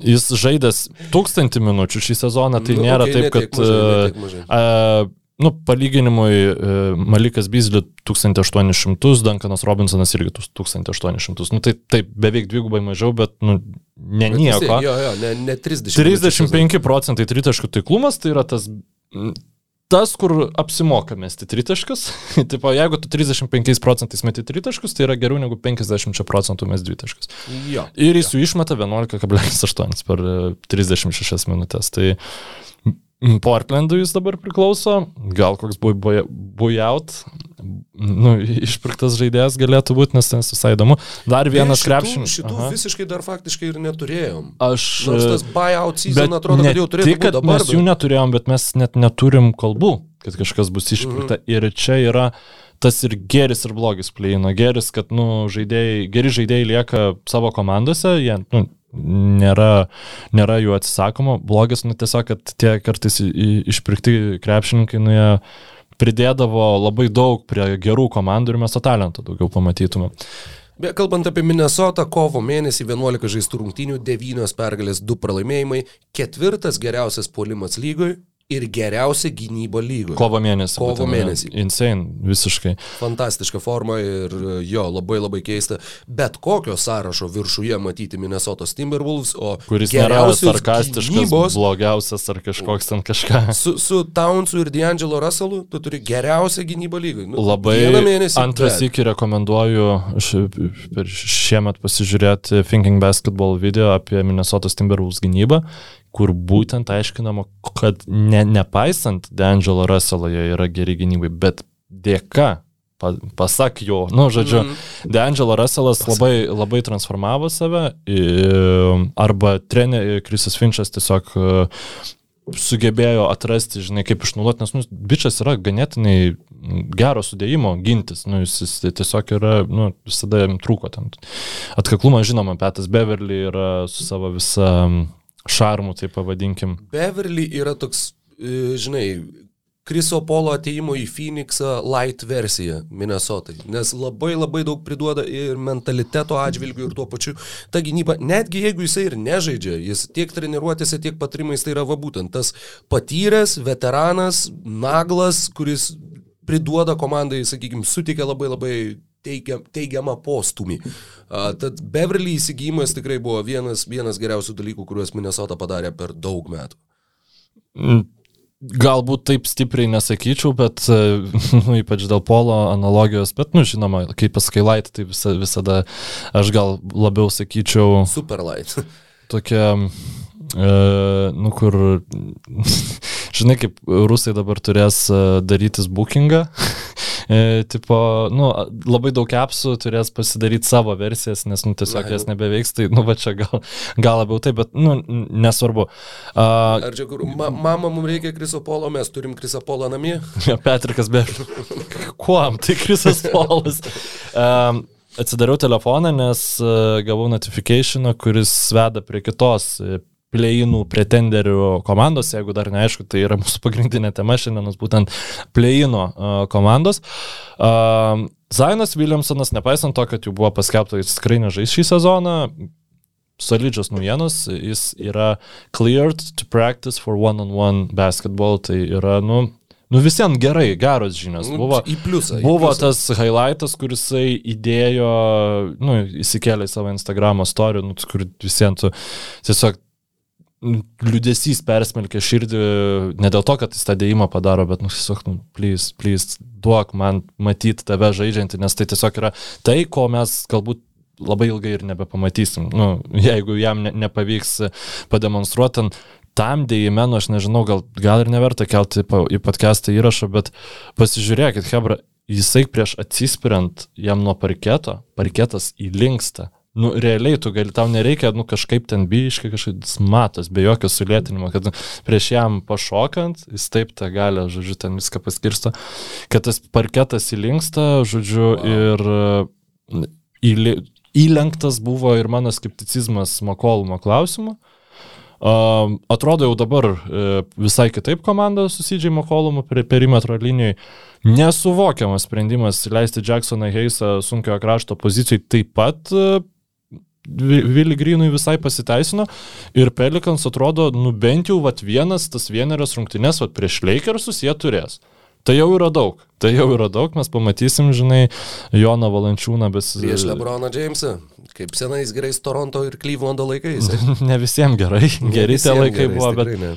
jis žaidęs tūkstantį minučių šį sezoną, tai Nu, nėra okei, taip, ne kad... mažai, ne e, mažai. a, nu, palyginimui, e, Malikas Bizli 1800, Duncanas Robinsonas irgi 1800. Nu, tai taip, beveik dvigubai mažiau, bet, nu, ne Bet nieko. tiek, Jo, jo, ne, ne 30. 35 procentai tritaškų taiklumas, tai yra tas, tas kur apsimoka mesti tritaškus. [LAUGHS] tipo, jeigu tu 35 procentais meti tritaškus, tai yra geriau negu 50 procentų mes dvitaškus. Jo. Ir jis jų išmeta 11,8 per e, 36 minutės. Tai Portlandui jis dabar priklauso, gal koks bujaut, nu, išpirktas žaidėjas galėtų būti, nes ten visai įdomu. Dar vienas šitų, krepšinis. Šitų Aha. visiškai dar faktiškai ir neturėjom. Aš. Nors e, tas buyout season atrodo, kad jau turėtų tik, kad dabar. Mes jų neturėjom, bet mes net neturim kalbų, kad kažkas bus išpirkta. Mhm. Mm. Ir čia yra tas ir geris, ir blogis pleino. Geris, kad nu, žaidėjai, geri žaidėjai lieka savo komandose, jie nu, nėra, nėra jų atsisakoma. Blogis, nu tiesiog, kad tie kartais išpirkti krepšininkai, nu jie pridėdavo labai daug prie gerų komandų ir mes to talento daugiau pamatytume. Bet kalbant apie Minnesotą, kovo mėnesį 11 žaistų rungtynių, 9 pergalės, 2 pralaimėjimai, ketvirtas geriausias puolimas lygoj ir geriausia gynyba lygoje. Kovo mėnesį. Kovo mėnesį. Insane, visiškai. Fantastiška forma ir jo, labai labai keista. Bet kokio sąrašo viršuje matyti Minnesotos Timberwolves, o kuris nėra sarkastiškas, gynybos blogiausias ar kažkoks ten kažką. Su, su Townsu ir D'Angelo Russellu tu turi geriausią gynybą lygai. Nu, Labai mėnesį. antras bet- iki rekomenduoju šiemet pasižiūrėti Thinking Basketball video apie Minnesotos Timberwolves gynybą, kur būtent aiškinama, kad ne, nepaisant D'Angelo Russello jie yra geri gynybai, bet dėka pa- pasak jo, nu, žodžiu, mm. D'Angelo Russellas labai, labai transformavo save, arba treneris Krisas Finčas tiesiog e, sugebėjo atrasti, žinai, kaip išnaudoti, nes, nu, bičias yra ganėtinai gero sudėjimo gintis, nu, jis, jis tiesiog yra, nu, visada jam trūko ten. Atkaklumas, žinoma, Petas Beverly yra su savo visa šarmu, tai pavadinkim. Beverly yra toks, e, žinai, Kriso Polo ateimo į Phoenixą light versija Minnesotai, nes labai labai daug priduoda ir mentaliteto atžvilgių ir tuo pačiu ta gynyba, netgi jeigu jisai ir nežaidžia, jis tiek treniruotėse, tiek patrimais tai yra va būtent tas patyręs, veteranas, naglas, kuris priduoda komandai, sakykime, suteikia labai labai teigiam, teigiamą postumį. Uh, tad Beverly įsigijimas tikrai buvo vienas, vienas geriausių dalykų, kuriuos Minnesota padarė per daug metų. Mm, Galbūt taip stipriai nesakyčiau, bet e, [LAUGHS] nu, ypač dėl polo analogijos, bet, nu, žinoma, kaip paskailait, tai visa, visada aš gal labiau sakyčiau Superlight. [LAUGHS] tokia, e, nu, kur, žinai, kaip rusai dabar turės e, darytis bookingą. [LAUGHS] E, tipo, nu, labai daug apsų turės pasidaryti savo versijas, nes, nu, tiesiog Na, jas nebeveiks, tai, nu, va čia gal, gal labiau taip, bet, nu, nesvarbu. Uh, Ar čia kur, ma, mama, mums reikia Kriso Polo, mes turim Kriso Polo namie? [LAUGHS] Petrikas be. [LAUGHS] Kuom? Tai Krisas Polas. Um, atsidariau telefoną, nes uh, gavau notifikationą, kuris veda prie kitos pleinų pretenderių komandos, jeigu dar neaišku, tai yra mūsų pagrindinė tema šiandienos, būtent pleino komandos. Zainas Williamsonas, nepaisant to, kad jau buvo paskelbta, jis tikrai nežais šį sezoną, solidžios naujienos, jis yra cleared to practice for one-on-one basketball, tai yra, nu, Nu visiems gerai, geros žinios. Nu, Buvo, į pliusą, į buvo pliusą. tas highlightas, kuris įdėjo, nu, įsikėlė į savo Instagram istoriją, nu, kur visiems tiesiog liūdėsys persmelkė širdį, ne dėl to, kad jis tą dėjimą padaro, bet, nu, tiesiog, nu, please, please, duok man matyti tave žaidžiantį, nes tai tiesiog yra tai, ko mes galbūt labai ilgai ir nebepamatysim. Nu, jeigu jam ne, nepavyks pademonstruoti, tam dėjime, nu, aš nežinau, gal, gal ir neverta kelti į podcastą įrašą, bet pasižiūrėkit, Hebra, jisai prieš atsispiriant jam nuo parketo, parketas įlinksta. Nu, realiai tu gali, tau nereikia, nu, kažkaip ten biškai, kažkaip matos, be jokio sulėtinimo, kad prieš jam pašokant, jis taip tą gali, žodžiu, ten viską paskirsto, kad tas parketas įlinksta, žodžiu, wow. ir e, įli, įlenktas buvo ir mano skepticizmas Makolumo klausimu. Um, atrodo jau dabar e, visai kitaip komanda su Sidžiai Makolumu prie perimetro linijai. Nesuvokiamas sprendimas leisti Jacksoną Heisą sunkiojo krašto pozicijai taip pat Vili Grynui visai pasiteisino ir Pelikans atrodo, nu bent jau vat vienas tas vienerias rungtynes vat prieš Lakersus jie turės. Tai jau yra daug. Tai jau yra daug, mes pamatysim, žinai, Joną Valančiūną, bet... Prieš Lebroną Jamesą, kaip senais gerais Toronto ir Clevelando laikais. [LAUGHS] Ne visiems gerai, geri tie laikai gerais, buvo, bet ne.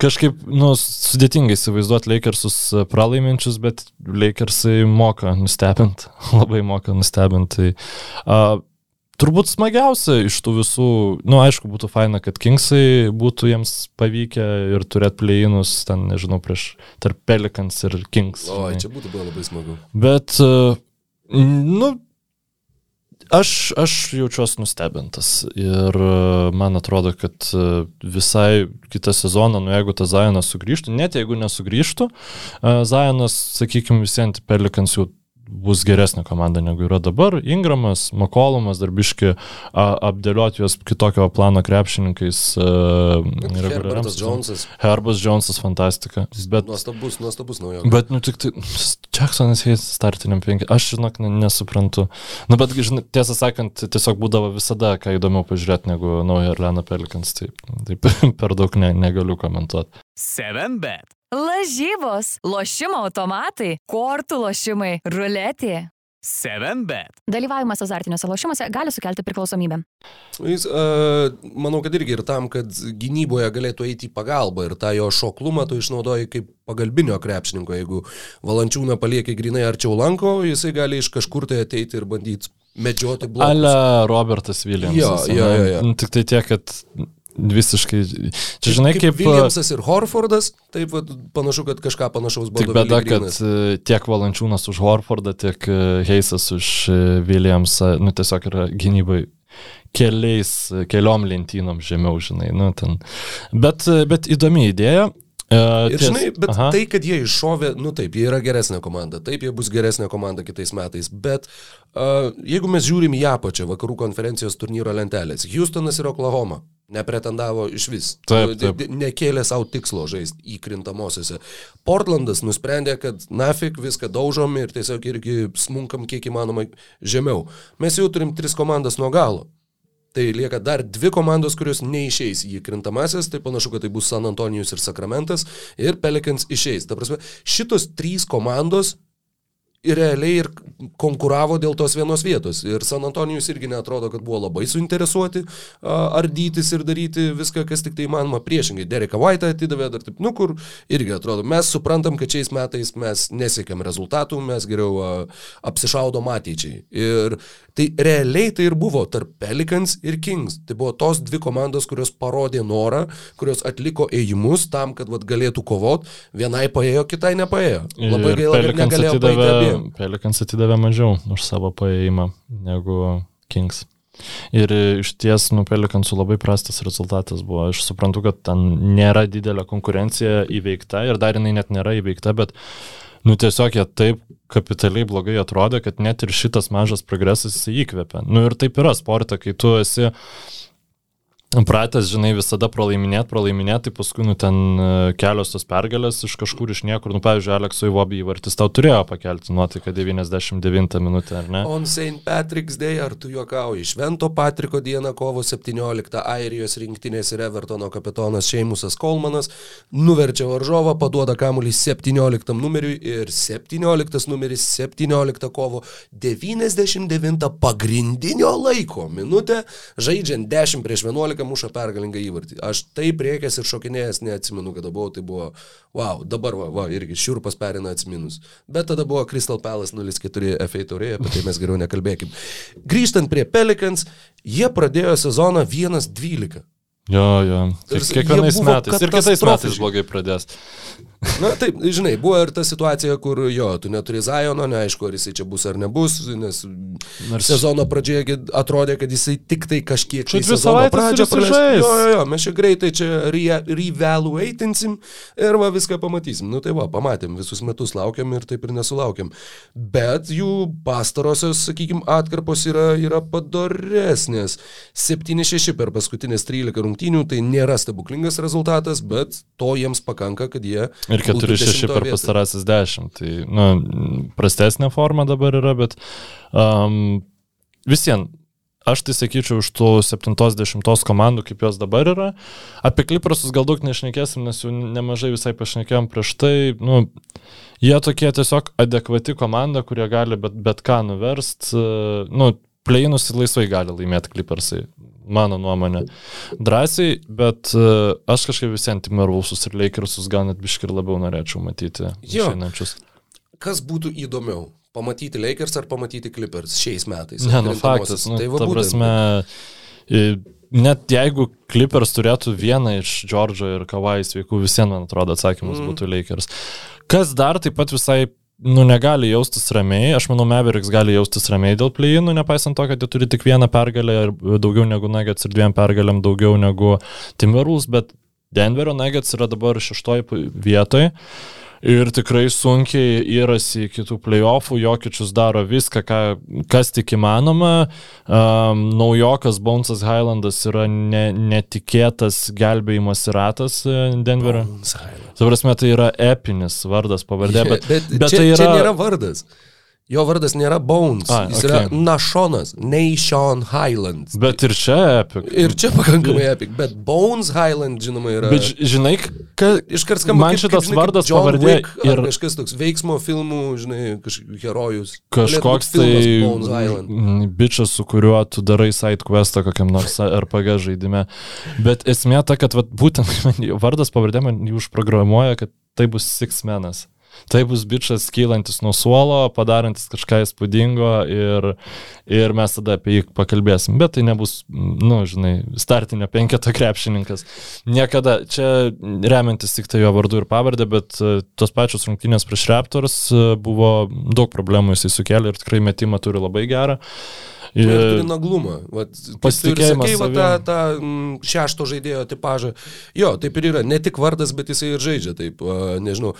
kažkaip, nu, sudėtingai įsivaizduoti Lakersus e, pralaiminčius, bet Lakersai moka nustebinti, [LAUGHS] labai moka nustebinti. Tai, uh, turbūt smagiausia iš tų visų, nu, aišku, būtų faina, kad Kingsai būtų jiems pavykę ir turėti pleinus, ten, nežinau, prieš tarp Pelikans ir Kings. O, čia būtų buvo labai smagu. Bet, uh, nu, aš, aš jaučiuosi nustebintas ir uh, man atrodo, kad uh, visai kitą sezoną, nu jeigu tas Zajonas sugrįžtų, net jeigu nesugrįžtų, Zajonas, sakykime, visiems Pelikans jau bus geresnė komanda negu yra dabar. Ingramas, Makolumas, darbiški apdėlioti juos kitokio plano krepšininkais. Sezonui. Jonesas. Herbas Jonesas fantastika. Bet Nuostabus, nuostabus naujokas. Bet, nu, tik tai, Jacksonas Heis startiniam penki, aš, žinok, ne, nesuprantu. Na, bet, žinai, tiesą sakant, tiesiog būdavo visada, ką įdomiau pažiūrėti negu naują Erleną Pelikans, tai taip [LAUGHS] per daug ne, negaliu komentuoti. 7bet. Lažybos, lošimo automatai, kortų lošimai, ruletė. 7bet. Dalyvavimas azartiniuose lošimuose gali sukelti priklausomybę. Jis, uh, manau, kad irgi ir tam, kad gynyboje galėtų eiti į pagalbą ir tą jo šoklumą tu išnaudoji kaip pagalbinio krepšininko. Jeigu valančiūną palieki grinai arčiau lanko, jisai gali iš kažkur tai ateiti ir bandyti medžioti blokus. Ale Robertas Williamsas. Jo, jo, jo, jo. Nu, Tik tai tiek, kad visiškai, čia žinai, kaip... Williamsas ir Horfordas, taip vat, panašu, kad kažką panašaus buvo. Tik bėda, kad e, tiek Valančiūnas už Horfordą, tiek e, Heisas už e, Williamsą, nu tiesiog yra gynybai keliais, keliom lentynom žemiau, žinai, nu ten. Bet, bet įdomi idėja. E, Ir ties- žinai, bet Aha. Tai, kad jie iššovė, nu taip, jie yra geresnė komanda, taip, jie bus geresnė komanda kitais metais, bet uh, jeigu mes žiūrim į apačią vakarų konferencijos turnyro lentelės, Houstonas ir Oklahoma nepretendavo iš vis, Taip, D- taip. nekėlė savo tikslo žaisti įkrintamosiose. Portlandas nusprendė, kad nafik viską daužom ir tiesiog irgi smunkam kiek įmanoma žemiau. Mes jau turim tris komandas nuo galo. Tai lieka dar dvi komandos, kurios neišeis į krintamasis, tai panašu, kad tai bus San Antonijus ir Sakramentas, ir Pelikans išeis. Ta prasme, šitos trys komandos ir realiai ir konkuravo dėl tos vienos vietos. Ir San Antonijus irgi netrodo, kad buvo labai suinteresuoti ardytis ir daryti viską, kas tik tai įmanoma. Priešingai, Dereką White'ą atidavė dar taip, nu kur irgi atrodo, mes suprantam, kad šiais metais mes nesiekiam rezultatų, mes geriau apsišaudom ateičiai. Ir tai realiai tai ir buvo tarp Pelicans ir Kings. Tai buvo tos dvi komandos, kurios parodė norą, kurios atliko ėjimus tam, kad vat, galėtų kovot. Vienai paėjo, kitai nepaėjo. Labai gaila, kad negalėjo paėti abiem. Pelikans atidavė mažiau už savo paėjimą negu Kings. Ir iš ties, nu, Pelikansų labai prastas rezultatas buvo. Aš suprantu, kad ten nėra didelė konkurencija įveikta ir dar jinai net nėra įveikta, bet, nu, tiesiog jie taip kapitaliai blogai atrodė, kad net ir šitas mažas progresas jisai įkvepia. Nu, ir taip yra sporta, kai tu esi Pratęs, žinai, visada pralaiminėt, pralaiminėt, tai paskui, nu, ten e, kelios tos pergalės iš kažkur iš niekur, nu, pavyzdžiui, Aleksui Vobį įvartis tau turėjo pakelti nuotaiką 99 minutę, ar ne? On St. Patrick's Day, ar tu juokauji? Švento Patriko dieną kovo 17 Airijos rinktinės ir Evertono kapitonas Šeimusas Kolmanas nuverčia varžovą, paduoda kamuolį 17 numeriui ir 17 numeris 17 kovo 99 pagrindinio laiko minutę, žaidžiant 10 prieš 11 muša pergalingą įvartį. Aš taip priekęs ir šokinėjęs neatsimenu, kada buvau, tai buvo, wow, dabar va, va irgi šiurpas perina atsiminus. Bet tada buvo Crystal Palace 0-4 FA taurėje, apie tai mes geriau nekalbėkim. Grįžtant prie Pelicans, jie pradėjo sezoną 1-12. Jo, jo. Ir kiekvienais metais. Ir kitais metais blogai pradės. Na taip, žinai, buvo ir ta situacija, kur jo, tu neturi Zajono, neaišku, ar jisai čia bus ar nebus, nes Nors- sezono pradžioje atrodė, kad jisai tik tai kažkiek Čia tai dvi savaitės žais. Jo, jo, jo, mes čia greitai čia re- revaluatinsim ir va viską pamatysim. Nu tai va, pamatėm, visus metus laukiam ir taip ir nesulaukiam. Bet jų pastarosios, sakykime, atkarpos yra, yra padoresnės. 7-6 per paskutinės 13 rungtynių, tai nėra stebuklingas rezultatas, bet to jiems pakanka, kad jie Ir būtų 4-6 dešimtoj per pastarasis 10. Tai, na, prastesnė forma dabar yra, bet um, visien. Aš tai sakyčiau, iš tų 70 komandų, kaip jos dabar yra. Apie kliprasus gal daug nešnekėsim, nes jų nemažai visai pašnekėjom prieš tai. Nu, jie tokie tiesiog adekvati komanda, kurie gali bet, bet ką nuverst. Nu, pleinus laisvai gali laimėti kliparsai, mano nuomonė. Drąsiai, bet e, aš kažkaip visiems Timberwolvesus ir Lakersus gal net biškir labiau norėčiau matyti Jo. išeinančius. Kas būtų įdomiau? Pamatyti Lakers ar pamatyti Clippers šiais metais? Ne, nu faktas, nu, tai va ta būtent. prasme, i- net jeigu Clippers turėtų vieną iš Džordžo ir Kawai sveikų, visiems, man atrodo, atsakymas mm. būtų Lakers. Kas dar taip pat visai, nu, negali jaustis ramiai, aš manau, Mavericks gali jaustis ramiai dėl plėjinų, nepaisant to, kad jie turi tik vieną pergalę ir daugiau negu Nuggets ir dviem pergalėm daugiau negu Timberwolves, bet Denverio Nuggets yra dabar šeštoji vietoje. Ir tikrai sunkiai įrasi kitų playoffų, Jokičius daro viską, ką, kas tik įmanoma. Um, naujokas Bonesas Highlandas yra ne, netikėtas gelbėjimas ratas e, Denverio. Tai prasme, tai yra epinis vardas pavardė, bet, bet, bet čia, tai yra... čia nėra vardas. Jo vardas nėra Bones, A, jis okei. yra Nashonas, Nation Highlands. Bet ir čia epic. Ir čia pakankamai epic, bet Bones Highland, žinoma, yra... Bet žinai, kad Iškart skamba man kaip- šitas kaip, žinai, vardas John pavardė Wick ir kažkas toks veiksmo filmų, žinai, kažkoks herojus. kažkoks tai bičias, su kuriuo tu darai side questą kokiam nors RPG žaidime. Bet esmė ta, kad vat, būtent [LAUGHS] vardas pavardė man jį užprogramuoja, kad tai bus Six Menas. Tai bus bičias kylantis nuo suolo, padarantis kažką įspūdingo ir, ir mes tada apie jį pakalbėsim. Bet tai nebus, nu, žinai, startinio penketo krepšininkas. Niekada, čia remiantis tik tai jo vardu ir pavardę, bet e, tos pačios rungtynės prieš Raptors e, buvo daug problemų jisai sukėlė ir tikrai metimą turi labai gerą. Ir turi naglumą. Pasitikėjimas sakei, va, tą, tą šešto žaidėjo tipažą. Jo, taip ir yra. Ne tik vardas, bet jisai ir žaidžia. Taip, a, nežinau.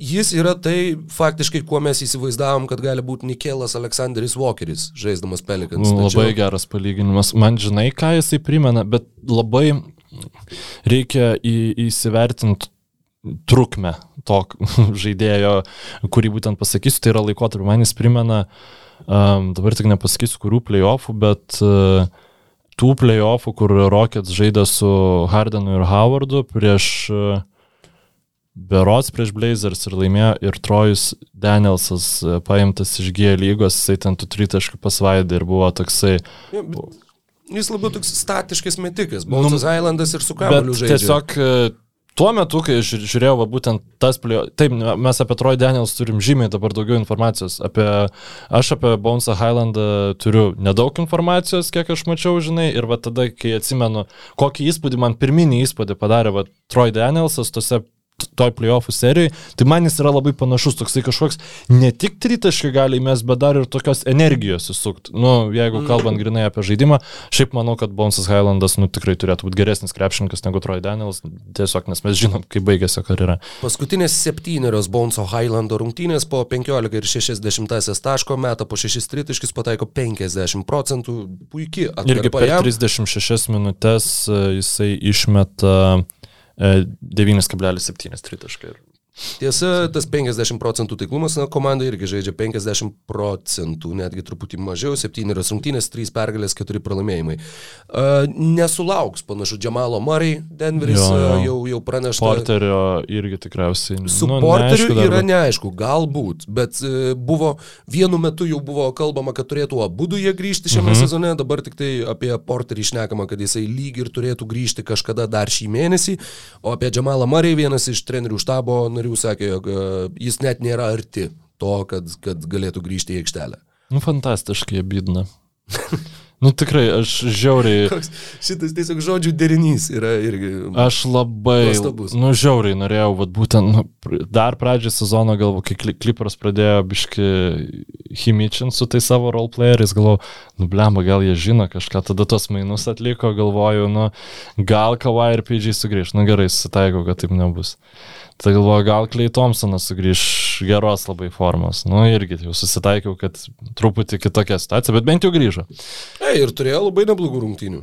Jis yra tai faktiškai, kuo mes įsivaizdavom, kad gali būti Nikelas Aleksandris Walkeris, žaisdamas Pelikans. nu, labai geras palyginimas. Man žinai, ką jisai primena, bet labai reikia į, įsivertinti trukmę to [LAUGHS] žaidėjo, kurį būtent pasakysiu, tai yra laikotarpis. Man jis primena, um, dabar tik nepasakysiu, kurių playoffų, bet uh, tų playoffų, kur Rockets žaidė su Hardenu ir Howardu prieš uh, Berots prieš Blazers ir laimėjo ir Trojus Danielsas uh, paimtas iš G lygos, jisai ten tų tritaškų pasvaidė ir buvo toksai, Jo, bet Jis labiau toks statiškas metikas. Bonesas Islandas ir su Nu, kamuoliu žaidžia. tiesiog e, tuo metu, kai žiūrėjau, va, būtent tas plėjo, taip, mes apie Troy Daniels turim žymiai dabar daugiau informacijos. Apie, aš apie Bonesą Highlandą turiu nedaug informacijos, kiek aš mačiau, žinai, ir va tada, kai atsimenu, kokį įspūdį man pirminį įspūdį padarė va, Troy Danielsas tose toj playoffų serijai, tai man jis yra labai panašus, toksai kažkoks ne tik tritaškai gali mes, bet dar ir tokios energijos įsukti. Nu, jeigu Mhm. kalbant grinai apie žaidimą, šiaip manau, kad Bonsas Highlandas, nu, tikrai turėtų būti geresnis krepšininkas negu Troy Daniels, tiesiog nes mes žinom, kaip baigėsi karjera. Paskutinės septynerios Bonso Highlando rungtynės po 15 ir 60 taško metą po 6 tritaškis pataiko 50 procentų. Puikiai Irgi per jam. 36 minutės e, jisai išmeta e, 9,7 tritaškai. Tiesa, tas 50 procentų taiklumas, na, komanda irgi žaidžia 50 procentų, netgi truputį mažiau, 7 rungtynės, 3 pergalės, 4 pralaimėjimai. Uh, nesulauks panašu Džamalo Murray, Denveris Jo, jo. uh, jau, jau pranešta. Porterio irgi tikriausiai. Su nu, Porteriu neaišku yra bet- neaišku, galbūt, bet e, buvo vienu metu jau buvo kalbama, kad turėtų abu jie grįžti šiame mhm. sezone, dabar tik tai apie Porterį išnekama, kad jisai lyg ir turėtų grįžti kažkada dar šį mėnesį, o apie Džamalą Marį vienas iš trenerių štabo narių sakė, jog e, jis net nėra arti to, kad, kad galėtų grįžti į aikštelę. Nu, fantastiškai abydna. [LAUGHS] nu, tikrai, aš žiauriai. Koks šitas tiesiog žodžių derinys yra irgi. Aš labai, Nuostabus. nu, žiauriai norėjau, vat, būtent, nu, dar pradžią sezono, galvo, kai Kli- Clippers pradėjo biški himičinti su tai savo roleplayeriais, galvoju, nu, blemba, gal jie žino kažką, tada tos mainus atliko, galvoju, nu, gal Kawhi ir PG sugrįž, nu gerai, susitaikau, kad taip nebus. Tai galvoju, gal Klei Thompsonas sugrįž geros labai formos. Nu, irgi jau susitaikiau, kad truputį kitokia situacija, bet bent jau grįžo. E, ir turėjo labai neblogų rungtynių.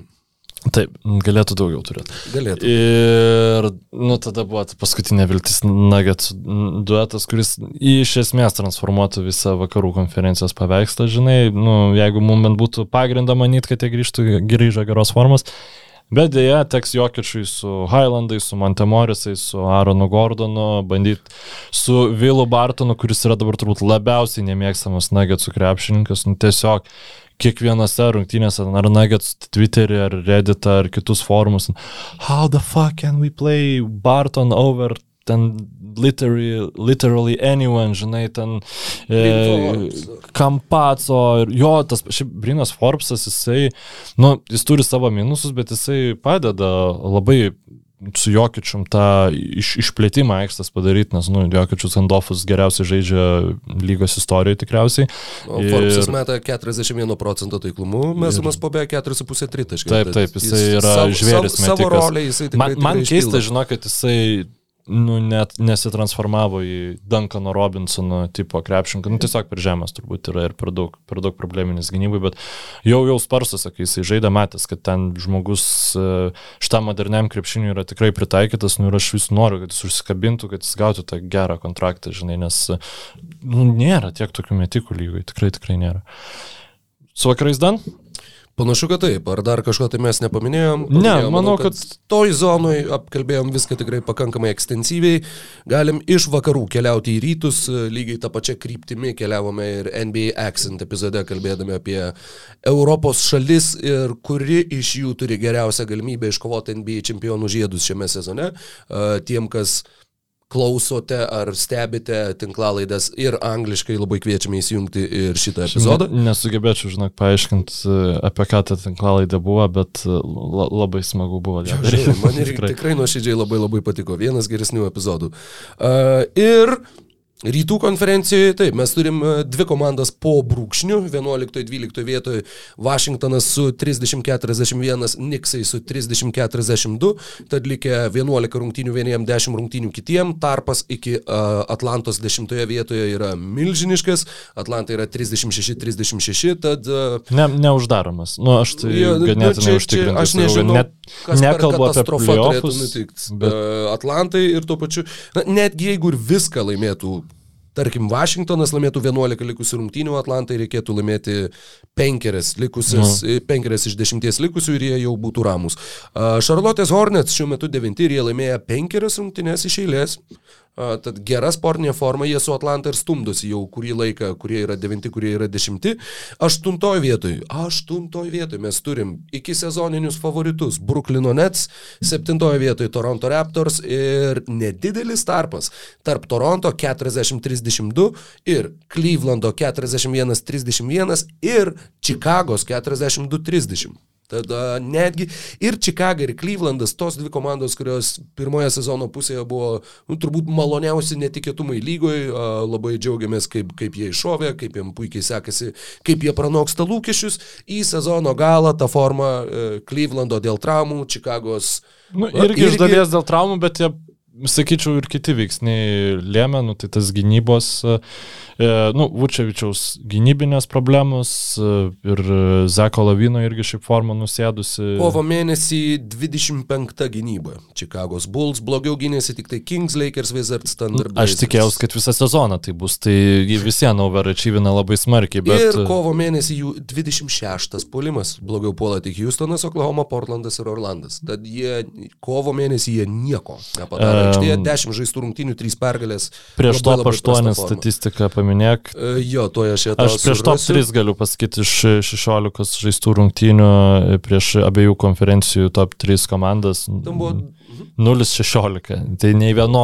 Taip, galėtų daugiau turėti. Galėtų. Ir, nu, tada buvo paskutinė viltis Nuggets duetas, kuris iš esmės transformuotų visą vakarų konferencijos paveikslą, žinai, nu, jeigu mums bent būtų pagrindą manyti, kad jie grįžtų, grįžo geros formos. Bet dėja, teks Jokičiui su Highlandais, su Montemorisai, su Aaronu Gordonu, bandyti su Vilu Bartonu, kuris yra dabar turbūt labiausiai nemėgstamas Nuggetsų krepšininkas, nu, tiesiog kiekvienose rungtynėse, ar Nuggets Twitter'e, ar Reddit, ar kitus forumus. How the fuck can we play Barton over ten literally, literally anyone, žinai, ten e, Kampaco ir jo, tas, šiaip Brinas Forbesas, jisai, nu, jis turi savo minusus, bet jisai padeda labai su Jokičium tą iš, išplėtimą aikštės padaryti, nes, nu, Jokičius Andofus geriausiai žaidžia lygos istorijoje tikriausiai. O Forbesas meta 41 procento taiklumu, mesumas po beveik 4,5 tritaškai. Taip, taip, jisai yra žvėris Savo, savo metikas. rolę jisai tikrai. Man, man keista, žinok, kad jisai nu, net nesitransformavo į Duncano Robinsono tipo krepšinką. Nu, tiesiog per žemės turbūt yra ir per daug, per daug probleminis gynybai, bet jau jau sparsuose, kai jisai žaidė, matęs, kad ten žmogus e, šitam moderniam krepšiniui yra tikrai pritaikytas, nu ir aš vis noriu, kad jis užsikabintų, kad jis gautų tą gerą kontraktą, žinai, nes e, nu, nėra tiek tokių metikų lygai, tikrai, tikrai nėra. Su vakarais Dan? Panašu, kad taip. Ar dar kažko tai mes nepaminėjom? Ne, Paminėjom, manau, kad- toj zonoj apkalbėjom viską tikrai pakankamai ekstensyviai. Galim iš vakarų keliauti į rytus, lygiai tą pačią kryptimį keliavome ir NBA Accent epizode kalbėdami apie Europos šalis ir kuri iš jų turi geriausią galimybę iškovoti NBA čempionų žiedus šiame sezone. Tiem, kas klausote ar stebite tinklalaidės ir angliškai labai kviečiame įsijungti ir šitą epizodą. Ne, nesugebėčiau, žinok, paaiškinti, apie ką ta tinklalaidė buvo, bet e, la, labai smagu buvo daryti. Žiūrėjau, Man irgi [LAUGHS] tikrai, tikrai nuoširdžiai labai labai patiko. Vienas geresnių epizodų. Uh, ir rytų konferencijoje, taip, mes turim uh, dvi komandas po brūkšnių. 11-12 vietoje Vašingtonas su 30-41, Niksai su 30-42. Tad likę 11 rungtynių vieniem, 10 rungtynių kitiem. Tarpas iki uh, Atlantos 10 vietoje yra milžiniškas. Atlanta yra 36-36. Tad uh, Ne, neuždaromas. Nu, aš tai Jo, nu, ganėtinai užtikrintas. Aš nežinau, net, nekalbu apie katastrofą turėtų nutikti. bet- Bet... Atlantai ir tuo pačiu, na, netgi jeigu ir viską laimėtų, tarkim, Vašingtonas laimėtų 11 likusių rungtynių, Atlantai reikėtų laimėti penkerias, likusias, Nu. penkerias iš dešimties likusių ir jie jau būtų ramus. Šarlotės Hornets šiuo metu devinti ir jie laimėjo penkerias rungtynės iš eilės. Tad gera sportinė forma, jie su Atlanta ir stumdosi jau kurį laiką, kurie yra devinti, kurie yra dešimti. Aštuntoj vietoj, aštuntoj vietoj mes turim iki sezoninius favoritus Brooklyno Nets, septintoje vietoje Toronto Raptors ir nedidelis tarpas tarp Toronto 40-32 ir Clevelando 41-31 ir Čikagos 42-30. Tada netgi ir Chicago, ir Clevelandas, tos dvi komandos, kurios pirmoje sezono pusėje buvo nu, turbūt maloniausi netikėtumai lygoje, labai džiaugiamės, kaip, kaip jie iššovė, kaip jiems puikiai sekasi, kaip jie pranoksta lūkesčius. Į sezono galą tą formą e, Clevelando dėl traumų, Chicagos. Nu, irgi, irgi iš dalies dėl traumų, bet jie sakyčiau, ir kiti veiksniai lėmė, nu, tai tas gynybos, e, nu, Vučevičiaus gynybinės problemos e, ir Zeko Lavino irgi šiaip formą nusėdusi. Kovo mėnesį 25 gynyba. Čikagos Bulls blogiau gynėsi tik tai Kings, Lakers, Wizards, Thunder. Blazers. Aš tikėjausi, kad visą sezoną tai bus, tai visieną overachievina labai smarkiai, bet... Ir kovo mėnesį jų 26 puolimas. Blogiau puola tik Houstonas, Oklahoma, Portlandas ir Orlandas. Tad jie kovo mėnesį jie nieko nepadarė aikštėje, 10 žaistų rungtynių, 3 pergalės. Prieš top 8 statistiką paminėk. E, jo, to aš jau Aš prieš top 3 galiu pasakyti iš 16 žaistų rungtynių prieš abiejų konferencijų top 3 komandas. Tam buvo 0-16. Tai nei, vieno,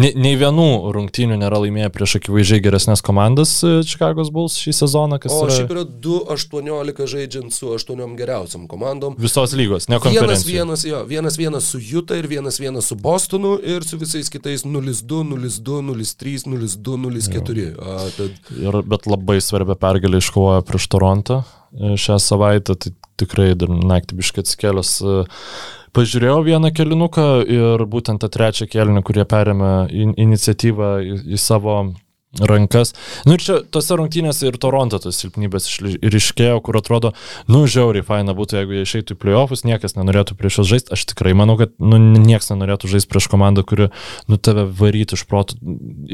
nei, nei vienų rungtynių nėra laimėję prieš akivaizdžiai geresnės komandas Čikagos Bulls šį sezoną. O yra... šiaip yra 2-18 žaidžiant su 8 geriausiam komandom. Visos lygos, ne konferencijos. Vienas, vienas, jo, vienas, vienas su Juta ir vienas, vienas su Bostonu ir su visais kitais 0-2, 0-2, 0-3, 0-2, 0-4. Tad... Ir, bet labai svarbią pergalę iškovojo prieš Torontą e, šią savaitę, tai tikrai dar naktį biškai atsikėlęs pažiūrėjau vieną kelinuką ir būtent tą trečią kelinį, kurie perėmė in iniciatyvą į, į savo rankas. Nu ir čia tose rungtynėse ir Toronto tos silpnybės ryškėjo, kur atrodo, nu žiauriai faina būtų, jeigu jie išeitų į playoffus, niekas nenorėtų prieš juos žaisti. Aš tikrai manau, kad nu, niekas nenorėtų žaisti prieš komandą, kuri nu, tave varytų iš protų.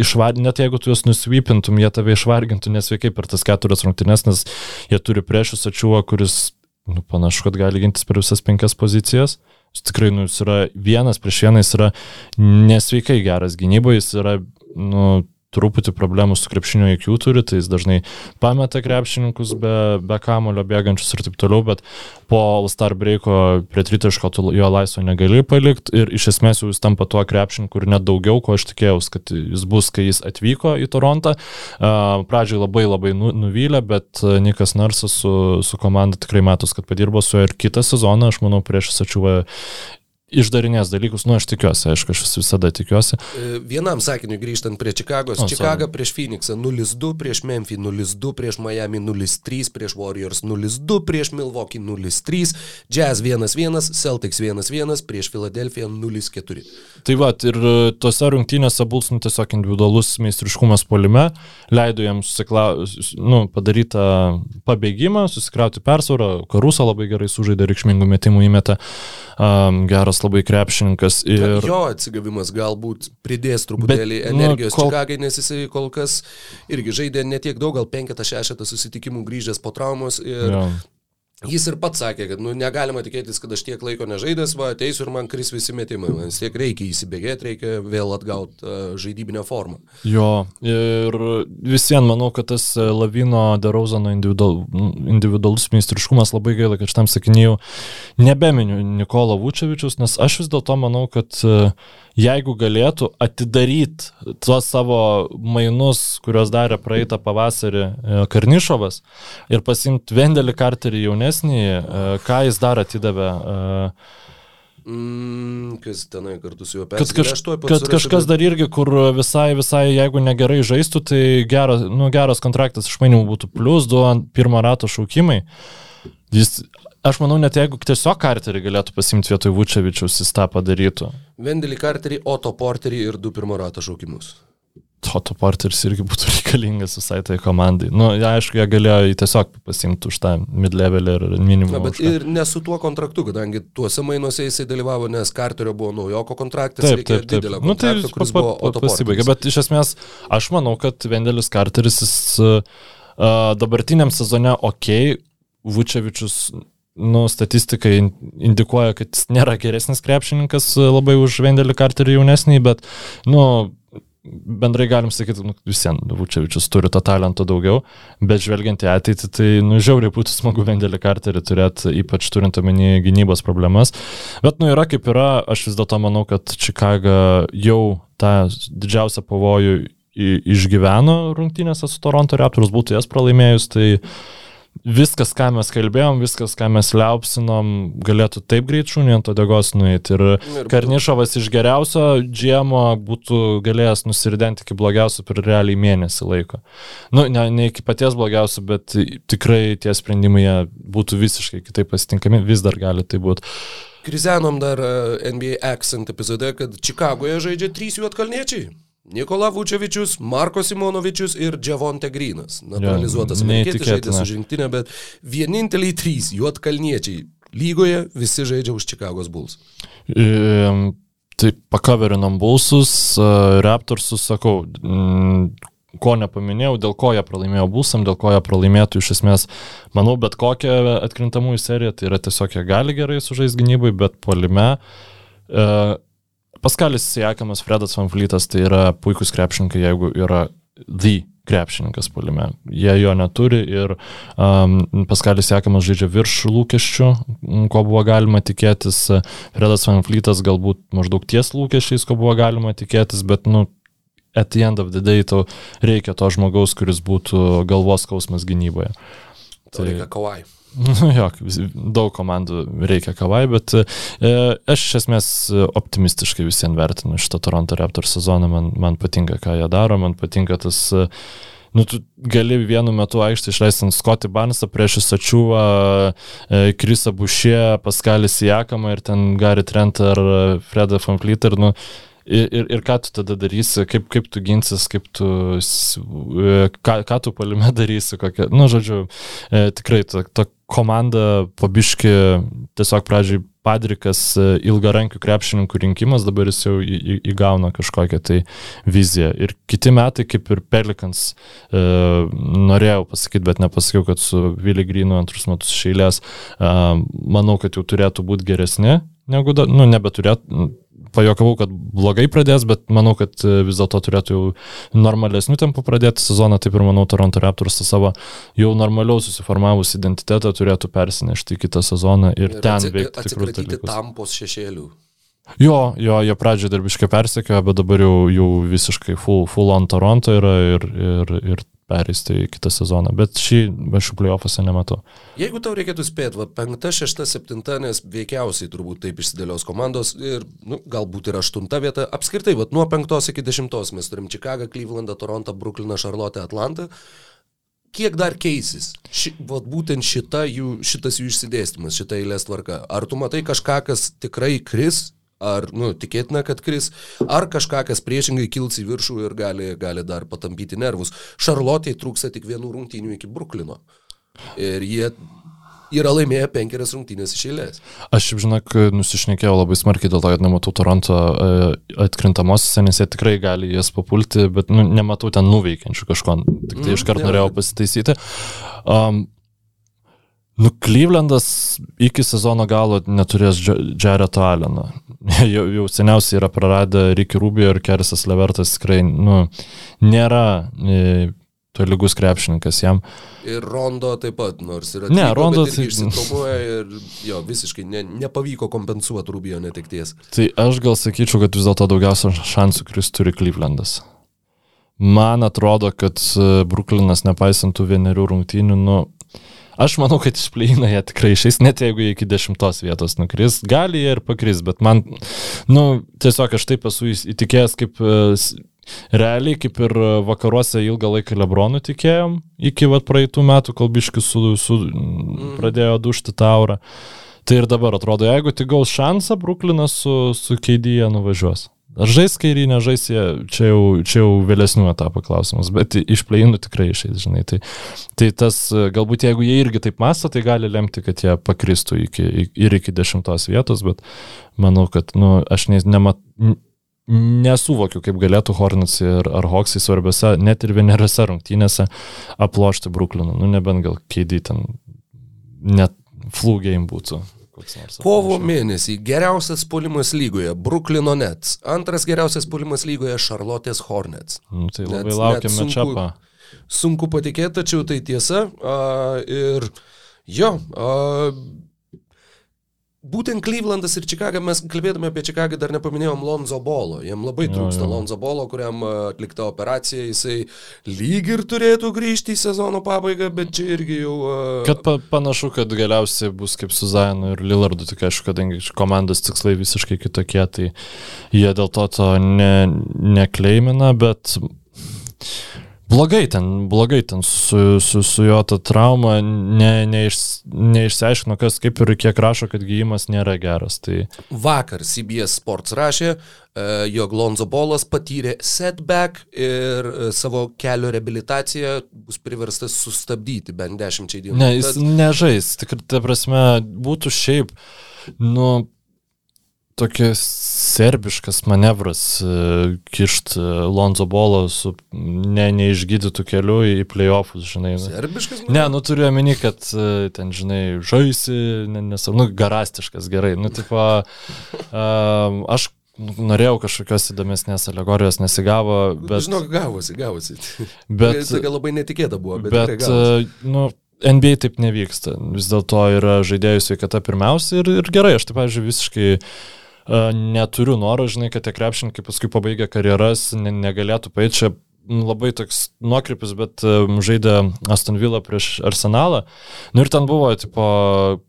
Išvar... Net jeigu tu juos nusvypintum, jie tave išvargintų nesveikai per tas keturias rungtynės, nes jie turi priešus ačiūą, kuris nu, panašu, kad gali gintis per visas penkias pozicijas. Jis tikrai, nu, jis yra vienas prieš vieną, jis yra nesveikai geras gynyboje, jis yra, nu, truputį problemų su krepšinio IQ turi, tai jis dažnai pameta krepšininkus be, be kamulio bėgančius ir taip toliau, bet po All-Star breako prie tritaško jo laisvo negali palikti ir iš esmės jau jis tampa tuo krepšininku ir net daugiau, ko aš tikėjausi, kad jis bus, kai jis atvyko į Torontą. Pradžiai labai labai nu, nuvylė, bet Nikas Narsas su, su komanda tikrai matos, kad padirbo su juo ir kitą sezoną, aš manau, prieš atčiuoja išdarinės dalykus, nu aš tikiuosi, aišku, aš visada tikiuosi. E, vienam sakiniu grįžtant prie Čikagos. O, Čikaga prieš Phoenixą 0-2, prieš Memphį 0-2, prieš Miami 0-3, prieš Warriors 0-2, prieš Milwaukee 0-3, Jazz 1-1, Celtics 1-1, prieš Philadelphia 0-4. Tai va, ir e, tose rungtynėse Bulls nu, tiesiog individualus meistriškumas polime leido jiems susikla... nu, padaryti pabėgimą, susikrauti persvarą, Karuso labai gerai sužaidė, reikšmingų metimų įmetė, um, geras labai krepšininkas. Ir... Jo atsigavimas galbūt pridės truputėlį Bet, energijos nu, kol... Čikagai, nes jisai kol kas irgi žaidė netiek daug, gal penketą šešetą susitikimų grįžęs po traumos ir jo. Jis ir pats sakė, kad nu, negalima tikėtis, kad aš tiek laiko nežaidęs, va, ateisiu ir man kris visi metimai, man tiek reikia įsibėgėti, reikia vėl atgauti uh, žaidybinę formą. Jo, ir visiems manau, kad tas Lavino Derozano individual, individualus meistriškumas labai gaila, kad šitam sakinėjau, nebeminiu Nikolo Vučevičius, nes aš vis dėlto manau, kad uh, jeigu galėtų atidaryti tuos savo mainus, kuriuos darė praeitą pavasarį e, Karnišovas ir pasimti Vendelį Karterį jaunesnį, e, ką jis dar atidavė. E, Mm, kas tenai kartu su juo persikėlė? Kad, kaž, kad kažkas dar irgi, kur visai, visai, jeigu negerai žaistų, tai geras, nu, geras kontraktas, aš maniau, būtų plus du ant pirmo rato šaukimai. Jis Aš manau, net jeigu tiesiog Karterį galėtų pasimti vietoj Vučevičiaus, jis tą padarytų. Vendelį Karterį, Oto Porterį ir du pirmo rato šaukimus. Oto Porteris irgi būtų [LAUGHS] reikalingas visai tai komandai. Na, nu, ja, aišku, jie galėjo jį tiesiog pasimti už tą mid-level ir minimumą. Bet ir ne su tuo kontraktu, kadangi tuose mainuose jisai dalyvavo, nes Karterio buvo naujoko kontraktas, taip, taip, taip. didelio nu, tai kuris pa, pa, pasibaigė. Bet iš esmės, aš manau, kad Vendelis Karteris jis uh, dabartiniam sezone ok, Vučevičius nu, statistika indikuoja, kad jis nėra geresnis krepšininkas e, labai už Vendelį Karterį jaunesnį, bet, nu, bendrai galim sakyti, nu, visiems Vučevičius turi to talento daugiau, bet žvelgiant į ateitį, tai nu, žiauriai būtų smagu Vendelį Karterį turėti, ypač turint omeny gynybos problemas. Bet, nu, yra kaip yra, aš vis dėlto manau, kad Čikaga jau tą didžiausią pavojų išgyveno rungtynėse su Toronto Raptors, būtų jas pralaimėjus, tai viskas, ką mes kalbėjom, viskas, ką mes liaupsinom, galėtų taip greit šunį ant odegos nueiti. Ir, ir Karnišovas iš geriausio džiemo būtų galėjęs nusiridenti iki blogiausio per realiai mėnesį laiko. Nu, ne, ne iki paties blogiausio, bet tikrai tie sprendimai būtų visiškai kitaip pasitinkami, vis dar gali tai būti. Krizenom dar e, NBA Accent epizode, kad Čikagoje žaidžia trys juotkalniečiai. Nikola Vučevičius, Marko Simonovičius ir Džavonte Grinas. Naturalizuotas Jo, amerikietis žaidė su žinktinė, bet vieninteliai trys juotkalniečiai lygoje visi žaidžia už Čikagos Bulls. Tai pakaverinom Bulsus, e, Raptorsus, sakau, mm, ko nepaminėjau, dėl ko jie pralaimėjo Bulsam, dėl ko jie pralaimėtų iš esmės, manau, bet kokią atkrintamųjų seriją, tai yra tiesiog jie gali gerai sužaisti gynybai, bet polime. E, Paskalis Siekamas, Fredas Van Flytas, tai yra puikus krepšininkai, jeigu yra the krepšininkas polime. Jie jo neturi ir um, Paskalis Siekamas žaidžia virš lūkesčių, ko buvo galima tikėtis. Fredas Van Flytas galbūt maždaug ties lūkesčiais, ko buvo galima tikėtis, bet, nu, at the end of the day tau reikia to žmogaus, kuris būtų galvos skausmas gynyboje. Tai reikia kawai. Nu, [LAUGHS] jo, daug komandų reikia kavai, bet e, aš iš esmės optimistiškai visiems vertinu šitą Toronto Raptors sezoną, man, man patinka, ką jie daro, man patinka tas, e, nu, tu gali vienu metu aikštį išleisti ant Scotty Barnesą prieš Isačiūvą, e, Krisa Bušė, Paskalis Jakamą ir ten Gary Trent ar e, Fredą Fanflyt ir, nu, Ir, ir, ir ką tu tada darysi, kaip, kaip tu ginsis, kaip tu, e, ką, ką tu palime [LAUGHS] darysi, kokia, nu, žodžiu, e, tikrai ta, ta komanda pabiški tiesiog pradžiai padrikas e, ilgarankių krepšininkų rinkimas, dabar jis jau į, į, įgauna kažkokią tai viziją. Ir kiti metai, kaip ir Pelikans, e, norėjau pasakyti, bet nepasakiau, kad su Vili Grinu antrus metus išėlės, e, manau, kad jau turėtų būti geresni negu, da, nu, nebeturėtų. Pajokavau, kad blogai pradės, bet manau, kad e, vis dėlto turėtų jau normalesnių tempų pradėti sezoną, taip ir manau, Toronto Raptors tą savo jau normaliau susiformavus identitetą turėtų persinešti kitą sezoną ir, ir ten veikti atsikratyti tampos šešėlių. Jo, jo, jie pradžioje darbiškai persekiojo, bet dabar jau, jau visiškai full, full on Toronto yra ir, ir, ir perėsti į kitą sezoną. Bet šį, aš playoffuose nematau. Jeigu tau reikėtų spėti, va, penkta, šešta, septinta, nes veikiausiai turbūt taip išsidėlios komandos ir nu, galbūt ir aštunta vieta, apskritai, va, nuo penktos iki dešimtos mes turim Čikagą, Klyvlandą, Torontą, Brukliną, Šarlotę, Atlantą. Kiek dar keisis? Ši, vat, būtent šita jų, šitas jų išsidėstymas, šita eilės tvarka. Ar tu matai kažką, kas tikrai kris, ar nu, tikėtina, kad kris, ar kažką, kas priešingai kils į viršų ir gali, gali dar patampyti nervus. Šarlotėje trūksta tik vienų rungtynių iki Bruklino. Ir jie yra laimėję penkerias rungtynės iš eilės. Aš, žinok, nusišnekėjau labai smarkiai dėl to, kad nematau Toronto e, atkrintamosiose, nes jie tikrai gali jas papulti, bet nu, nematau ten nuveikiančių kažko. Tik tai Mm, iškart norėjau pasitaisyti. Um, Nu, Klyvlendas iki sezono galo neturės Jareto Alleno. [LAUGHS] jau, jau seniausiai yra praradę Ricky Rubio ir Kerisas Levertas tikrai, nu, nėra e, to lygus krepšininkas jam. Ir Rondo taip pat, nors yra Ne, Rondo tai- išsitomuoja ir jo, visiškai ne, nepavyko kompensuoti Rubio netekties. Tai aš gal sakyčiau, kad vis dėlto daugiausia šansų, kuris turi Klyvlendas. Man atrodo, kad e, Bruklinas, nepaisant tų vienerių rungtynių, nu, aš manau, kad iš pleina jie tikrai išeis, net jeigu jie iki dešimtos vietos nukris, gali jie ir pakris, bet man, nu, tiesiog aš taip esu įtikėjęs, kaip e, realiai, kaip ir vakaruose ilgą laiką Lebronų tikėjom, iki vat praeitų metų, kol biški su, su, mm. pradėjo dušti taurą. Tai ir dabar atrodo, jeigu tik gaus šansą, Bruklinas su, su Keidyje nuvažiuos. Ar žais kairį, nežais jie, čia jau, čia jau vėlesnių etapų klausimas, bet iš pleinų tikrai išeis, žinai. Tai, tai tas, galbūt jeigu jie irgi taip mąsto, tai gali lemti, kad jie pakristų iki, ir iki dešimtos vietos, bet manau, kad, nu, aš ne, nemat, nesuvokiu, kaip galėtų Hornets ir ar Hawksai svarbiose, net ir vieneriose rungtynėse aplošti Brukliną. Nu, nebent gal keidį ten net game būtų. Koks nors. Kovo mėnesį geriausias puolimas lygoje - Bruklino Nets. Antras geriausias puolimas lygoje - Charlotte's Hornets. Nu, tai labai Net- laukiam net sunku- mečapą. Sunku patikėti, tačiau tai tiesa. A, ir jo, a, būtent Clevelandas ir Chicago, mes kalbėdami apie Chicago dar nepaminėjom Lonzo Bolo. Jam labai trūksta. Lonzo Bolo, kuriam a, atlikta operacija, jisai lyg ir turėtų grįžti į sezono pabaigą, bet čia irgi jau... a, Kad pa, panašu, kad galiausiai bus kaip su Zainu ir Lillardu, tik aišku, kadangi komandos tikslai visiškai kitokie, tai jie dėl to to ne, nekleimina, bet blogai ten, blogai ten su, su, su jo ta trauma, ne, neiš, neišsiaiškino, kas kaip ir kiek rašo, kad gyjimas nėra geras. Tai Vakar CBS Sports rašė, e, jog Lonzo Bolas patyrė setback ir e, savo kelio reabilitaciją bus priverstas sustabdyti bent dešimčiai dienų. ne, jis nežais, tikrai, ta prasme, būtų šiaip, nu, tokia serbiškas manevras e, kišt e, Lonzo Bolo su ne, neišgydytų keliu į playoffus, žinai. nu. Serbiškas? Ne, nu turiu omeny, kad e, ten, žinai, žaisi, ne, nes, nu, garastiškas, gerai. Nu, tipo, aš norėjau kažkokios įdomesnės alegorijos, nesigavo, Bet... Žinok, gavosi, gavosi. [LAUGHS] bet. Tokia labai netikėta buvo, bet, bet e, nu, NBA taip nevyksta. Vis dėlto yra žaidėjų sveikata pirmiausia ir, ir gerai, aš taip, pavyzdžiui, visiškai uh, neturiu noro, žinai, kad tie krepšininkai paskui pabaigia karjeras, ne, negalėtų paėti čia. m, Labai toks nuokrypis, bet um, žaidė Aston Villa prieš Arsenalą. Nu ir ten buvo, tipo,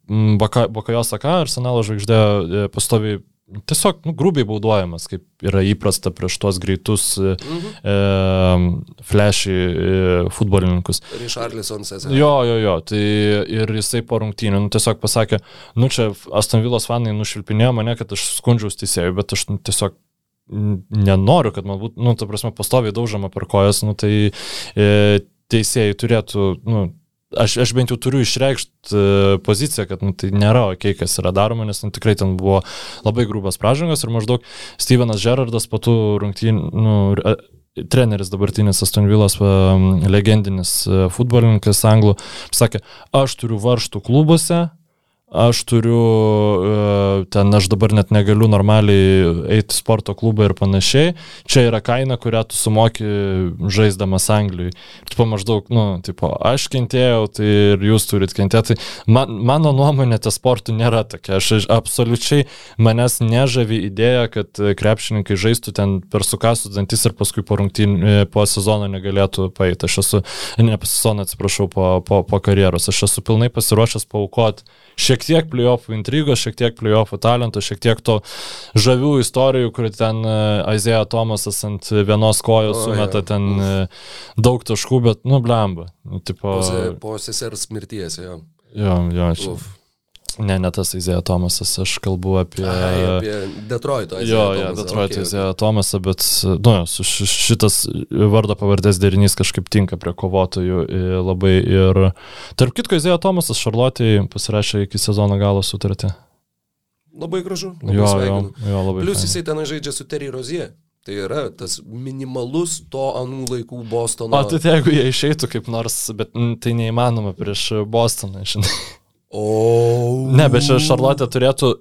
Bakajos Saka, Arsenalo žvaigždė e, pastoviai tiesiog, nu, grubiai baudojamas, kaip yra įprasta prieš tuos greitus Mhm. e, flashy e, futbolininkus. Richarlison Cesar. Jo, jo, jo, tai ir jisai po rungtynių nu, tiesiog pasakė, nu čia Aston Villos fanai nušvilpinėjo mane, kad aš skundžiaus teisėjui, bet aš nu, tiesiog nenoriu, kad man būtų, nu, ta prasme, pastoviai daužama per kojas, nu, tai e, teisėjai turėtų, nu, aš, aš bent jau turiu išreikšti e, poziciją, kad nu, tai nėra ok, kas yra daroma, nes nu, tikrai ten buvo labai grūbas pražangos ir maždaug Stevenas Gerardas po tų rungtynių, nu, treneris dabartinis Aston Villas, e, legendinis e, futbolininkas anglų, sakė, aš turiu varštų klubuose, aš turiu, e, ten aš dabar net negaliu normaliai eiti sporto klubą ir panašiai, čia yra kaina, kurią tu sumoki žaisdamas Anglijai. Tipo maždaug, nu, tipo, aš kentėjau, tai ir jūs turit kentėti. Man, mano nuomonė, tas sportų nėra tokia. Aš aš absoliučiai manęs nežavi idėja, kad e, krepšininkai žaistų ten per sukasų dantis ir paskui po rungtynių, e, po sezono negalėtų paeiti. Aš esu, ne po sezono, atsiprašau, po, po, po karjeros. Aš esu pilnai pasiruošęs paukoti šiek tiek playoffų intrigos, šiek tiek playoffų talento, šiek tiek to žavių istorijų, kur ten Aizėja Tomasas ant vienos kojos O, sumeta jo. ten e, daug taškų, bet, nu, blemba. Nu, tipo, Po, po sesers mirties, jo. jo, jo, čia. Uf. Ne, ne tas Aizėja Tomasas, aš kalbu apie... Ai, apie Detroito. Jo, jo, Detroit Aizėja Tomasą, bet, nu, šitas vardo pavardės derinys kažkaip tinka prie kovotojų labai ir... Tarp kitko, Aizėja Tomasas Šarlotijai pasirašė iki sezono galo sutartį. Labai gražu. Labai Jo, jo, sveikinu. jo, labai. Plius fainai. jisai ten žaidžia su Terry Rozie. Tai yra tas minimalus to anų laikų Bostono. O tai jeigu jie išeitų kaip nors, bet tai neįmanoma prieš Bostoną, žinai. O. Ne, bet čia Šarlotė turėtų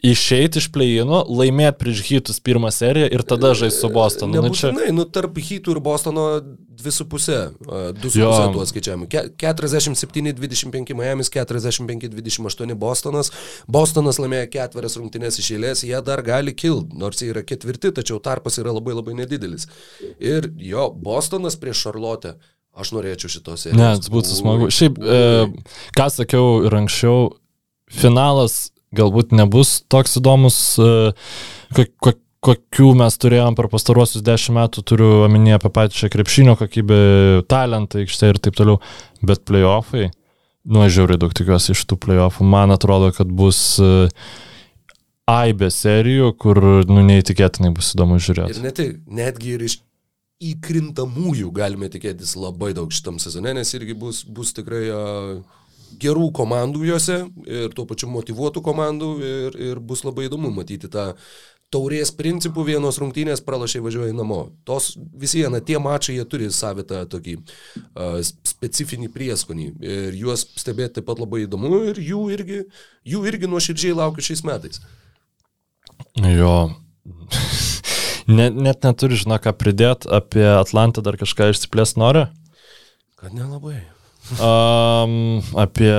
išeiti iš plėjino, laimėti prieš Hitus pirmą seriją ir tada žaisti su Bostonu. Nu, čia... Nebūtinai, nu tarp Hitų ir Bostono dvi su pusė, a, du su Jo. pusė tuos skaičiavimų. Ke- 47-25 Miamis, 45-28 Bostonas. Bostonas laimėjo ketverias rungtynės iš eilės, jie dar gali kilti, nors jie yra ketvirti, tačiau tarpas yra labai labai nedidelis. Ir jo, Bostonas prieš Šarlotę. Aš norėčiau šitos serijos. Ne, būtų smagu. Šiaip, e, ką sakiau ir anksčiau, finalas galbūt nebus toks įdomus, e, ko, ko, kokių mes turėjom per pastaruosius dešimt metų, turiu omenyje apie pačią krepšinio kokybę, talentą, aikštę ir taip toliau, bet playoffai, nu, žiauriai daug tikiuosi iš tų playoffų, man atrodo, kad bus e, aibė serijų, kur, nu, neįtikėtinai bus įdomu Ir žiūrėti. ne tik, netgi ir iš įkrintamųjų galime tikėtis labai daug šitam sezone, nes irgi bus, bus tikrai uh, gerų komandų juose ir tuo pačiu motivuotų komandų ir, ir bus labai įdomu matyti tą taurės principų vienos rungtynės pralašiai važiuoja namo. Tos visi viena, tie mačai jie turi savitą tokį uh, specifinį prieskonį ir juos stebėti taip pat labai įdomu ir jų irgi, jų irgi nuoširdžiai laukiu šiais metais. Jo. [LAUGHS] Net, net neturi, žinok, ką pridėti apie Atlantą, dar kažką išsiplės nori. Kad nelabai. Um, apie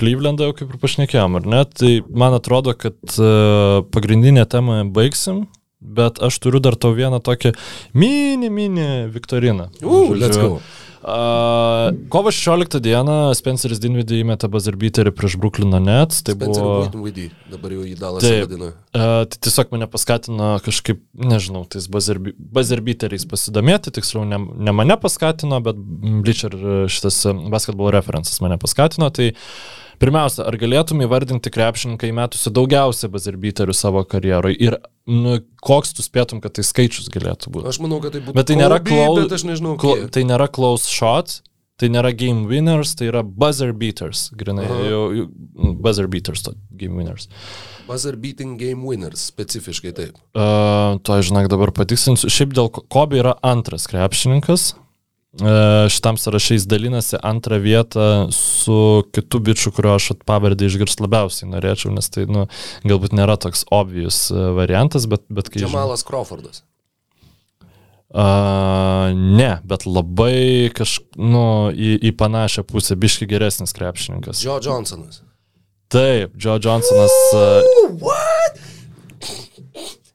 Clevelandą jau kaip ir pašnekėjom, ar ne? Tai man atrodo, kad uh, pagrindinę temą baigsim, bet aš turiu dar tau vieną tokią mini, mini Viktoriną. U, let's go. Uh, kovo 16 dieną Spenceris Dinvidį įmetė buzzerbeaterį prieš Brooklyno Nets. Tai Spencer buvo... Waitin dabar jau jį Taip. vadina. Uh, tai tiesiog mane paskatino kažkaip, nežinau, tais buzzerbeateriais pasidomėti, tiksliau ne, ne mane paskatino, bet Bleacher šitas e, basketbolo referencas mane paskatino. Tai pirmiausia, ar galėtum įvardinti krepšininką įmetusi daugiausia buzzerbeaterių savo karjeroje ir nu, koks tu spėtum, kad tai skaičius galėtų būti? Aš manau, kad tai būtų. Bet tai nėra close, Bet aš nežinau, kiek. tai nėra close shots, tai nėra game winners, tai yra buzzer beaters, grinai, jau, jau, buzzer beaters, to game winners. Buzzer beating game winners, specifiškai taip. Uh, to, žinok, dabar patikslinsiu. Šiaip dėl Kobe yra antras krepšininkas. Uh, šitam sąrašais dalinasi antrą vietą su kitu bičiu, kurio aš pavardį išgirsti labiausiai norėčiau, nes tai, nu, galbūt nėra toks obvious uh, variantas, bet, bet kai... Džamalas Crawfordas. Uh, ne, bet labai kaž, nu, į, į panašią pusę, biški geresnis krepšininkas. Joe Johnsonas. Taip, Joe Johnsonas. Uh, What?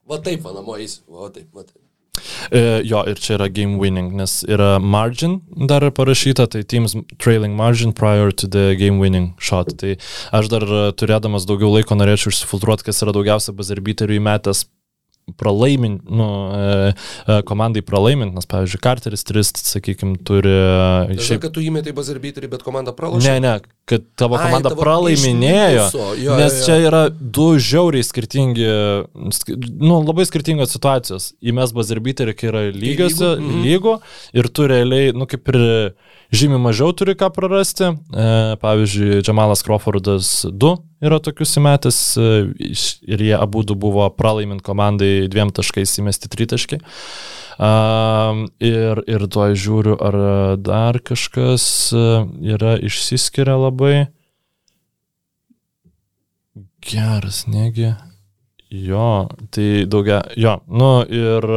Va taip, vanamojas. Va taip, va taip. E, jo, ir čia yra game winning, nes yra margin dar parašyta, tai teams trailing margin prior to the game winning shot. Tai aš dar e, turėdamas daugiau laiko norėčiau išsifiltruoti, kas yra daugiausia bazarbiterių įmetęs pralaimint, nu, e, e, komandai pralaimint, nes, pavyzdžiui, Carteris 3, sakykime, turi... e, Šiaip, kad tu įmetai buzzer beaterį, bet komanda pralošė. ne, ne, kad tavo Ai, komanda tavo pralaiminėjo, minuso, jo, nes jo, jo. čia yra du žiauriai skirtingi, sk- nu, labai skirtingos situacijos. Įmes bazarbiterį, kai yra lygiose, lygų, mhm. lygo ir tu realiai, nu, kaip ir žymiai mažiau turi ką prarasti. E, pavyzdžiui, Džamalas Crawfordas 2 yra tokius įmetęs e, ir jie abu buvo pralaimint komandai dviem taškais įmesti tritaškai. Um, ir, ir tuo žiūriu, ar dar kažkas e, yra išsiskiria labai. Geras, negi. Jo, tai daugia, jo, nu ir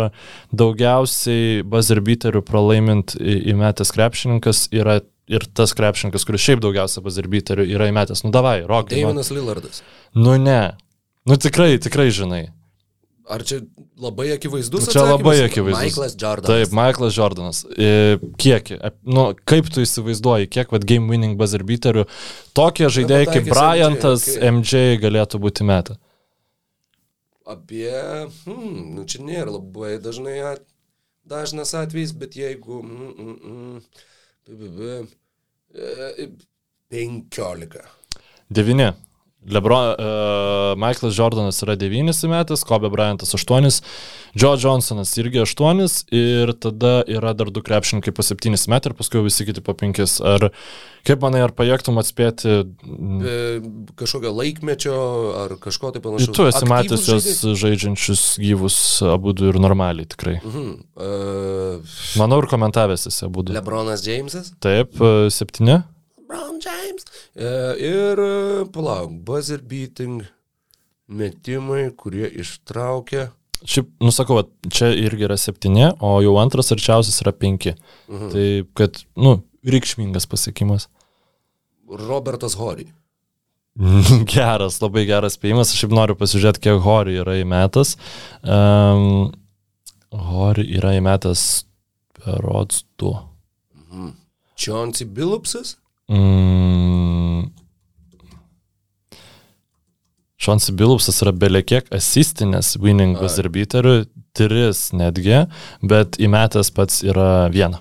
daugiausiai buzzerbeaterių pralaimint įmetęs krepšininkas yra ir tas krepšininkas, kuris šiaip daugiausia buzzerbeaterių yra įmetęs. Nu davai, rokai. Davinas Lillardas. nu ne. Nu tikrai, tikrai žinai. Ar čia labai akivaizdus? Nu, čia labai atsakymas? akivaizdus. Michaelas Jordanas. Taip, Michaelas Jordanas. E, Kiek, e, nu, kaip tu įsivaizduoji, kiek vad game winning buzzerbeaterių tokie žaidėjai kaip Bryantas, MJ, MJ galėtų būti metę? Apie, hmm, nu čia nėra labai dažnai, at, dažnas atvejis, bet jeigu, mm, mm, mm, b, b, b, e, 15. Devini. Lebron, uh, Michaelas Jordanas yra 9 metais, Kobe Bryantas 8, Joe Johnsonas irgi 8 ir tada yra dar du krepšininkai po 7 metų ir paskui visi kiti po 5. Ar kaip manai, ar pajėgtum atspėti, Be kažkokio laikmečio ar kažko tai panašaus. tu esi matęs jos žaidžiančius gyvus abu du ir normaliai tikrai. Mhm. Uh, Manau ir komentavęs esi abu du. Lebronas Jamesas. Taip, 7. Brown James. Uh, ir, uh, palauk, buzzer beating metimai, kurie ištraukia. Šiaip, nusakau, čia irgi yra 7, o jau antras arčiausias yra 5. Mhm. Tai, kad, nu, reikšmingas pasiekimas. Robertas Hori. [LAUGHS] Geras, labai geras spėjimas. Aš šiaip noriu pasižiūrėti, kiek Hori yra įmetas. Um, Hori yra įmetas Rods 2. Mhm. Chauncey Billupsas. Mm. Šonsi Bilupsas yra belekiek asistinės winning Ai. buzzer-beaterių, tris netgi, bet įmetęs pats yra vieną.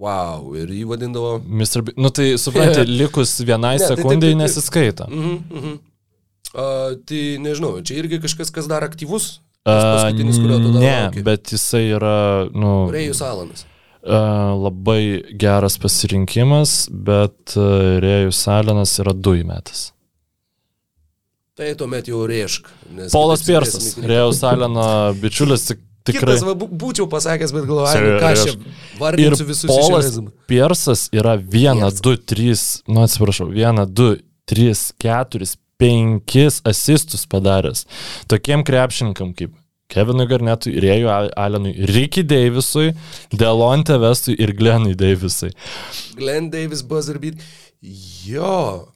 Wow, ir jį vadindavo. Mr. B... Nu tai suprantate, [LAUGHS] likus vienai Ne, tai taip, sekundai taip, taip. nesiskaita. Mhm, mhm. Uh, tai nežinau, čia irgi kažkas, kas dar aktyvus. Paskutinis, kurio tu dar ne, lauki. bet jisai yra, nu, Rėjus Alanas. a, labai geras pasirinkimas, bet a, Rėjus Salinas yra du įmetas. Tai tuomet jau rėšk. Polas iki- Rėjus Salino bičiulis, tik- tikrai. Kitas, va, bū- būčiau pasakęs, bet galvoju, nu ką aš čia vardinsiu visus Polas. Piersas yra 1, Piersas. 2, 3, nu atsiprašau, 1, 2, 3, 4, 5 asistus padaręs. Tokiem krepšininkam kaip Kevinui Garnetui, Rėjui Al- Alenui, Ricky Davisui, Delonte Vestui ir Glenui Davisui. Glenn Davis, Buzzer Beat. Jo.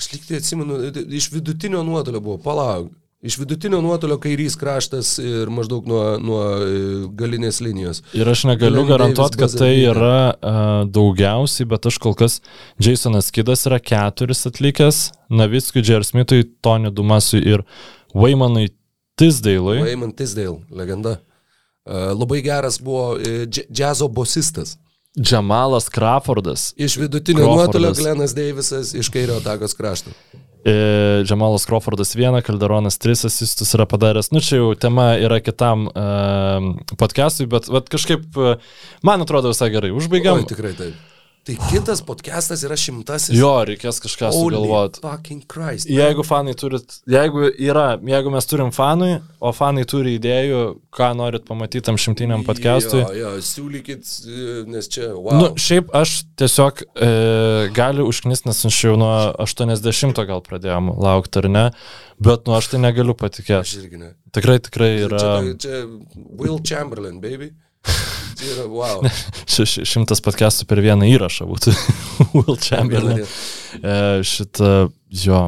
Aš lyg tai atsimenu, iš vidutinio nuotolio buvo, palauk. Iš vidutinio nuotolio kairys kraštas ir maždaug nuo, nuo e, galinės linijos. Ir aš negaliu garantuoti, kad tai yra uh, daugiausiai, bet aš kol kas Jasonas Kidas yra keturis atlikęs, Navickui, Džersmitui, Tony Dumasui ir Waymanui Tisdailui. Wayman Tisdale, legenda. Uh, labai geras buvo džiazo bosistas. Džamalas Crawfordas. Iš vidutinio Crawfordas. nuotolio Glenas Deivisas, iš kairio atakos krašto. E, Džamalas Crawfordas vieną, Kalderonas tris asistus yra padaręs. Nu, čia jau tema yra kitam uh, podcastui, bet vat, kažkaip, uh, man atrodo, visai gerai. Užbaigiam. Oi, tikrai taip. Tai kitas podcastas yra šimtasis. Jo, reikės kažką sugalvoti. Fucking Christ. Jeigu fanai turit, jeigu yra, jeigu mes turim fanui, o fanai turi idėjų, ką norit pamatyti tam šimtiniam podcastui. Jo, jo, siūlykit, nes čia, wow. Nu, šiaip aš tiesiog e, galiu užknis, nes aš jau nuo 80 gal pradėjom laukti ar ne, bet nu aš tai negaliu Aš patikėti. irgi ne. Tikrai, tikrai yra Čia, čia Will Chamberlain, baby. [LAUGHS] Čia yra, wow. ši- ši- šimtas podcastų per vieną įrašą būtų. [LAUGHS] Will Chamberlain. E, šitą, jo,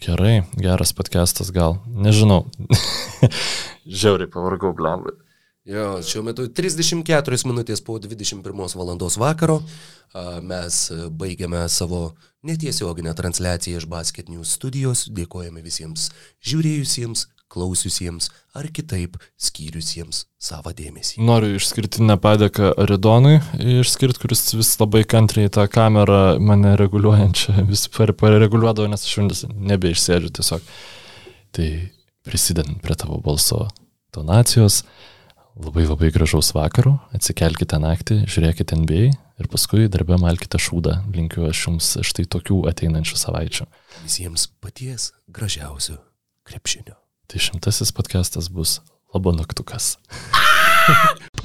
gerai, geras podcastas gal, nežinau. [LAUGHS] Žiauriai pavargau, blembai. Jo, šiuo metu 34 minutės po 21 valandos vakaro mes a, baigiame savo netiesioginę transliaciją iš Basket News studijos. Dėkojame visiems žiūrėjusiems, klausiusiems ar kitaip skyriusiems savo dėmesį. Noriu išskirtinę padėką Aridonui, išskirti, kuris vis labai kantriai tą kamerą mane reguliuojančią vis par- pareguliuodavo, nes aš vis nebeišsėdžiu tiesiog. Tai prisidedant prie tavo balso tonacijos, labai labai gražaus vakaro, atsikelkite naktį, žiūrėkite NBA ir paskui darbę malkite šūdą. Linkiu aš jums štai tokių ateinančių savaičių. Visiems paties gražiausio krepšinio. Tai šimtasis podcastas bus Labo naktukas. [LAUGHS]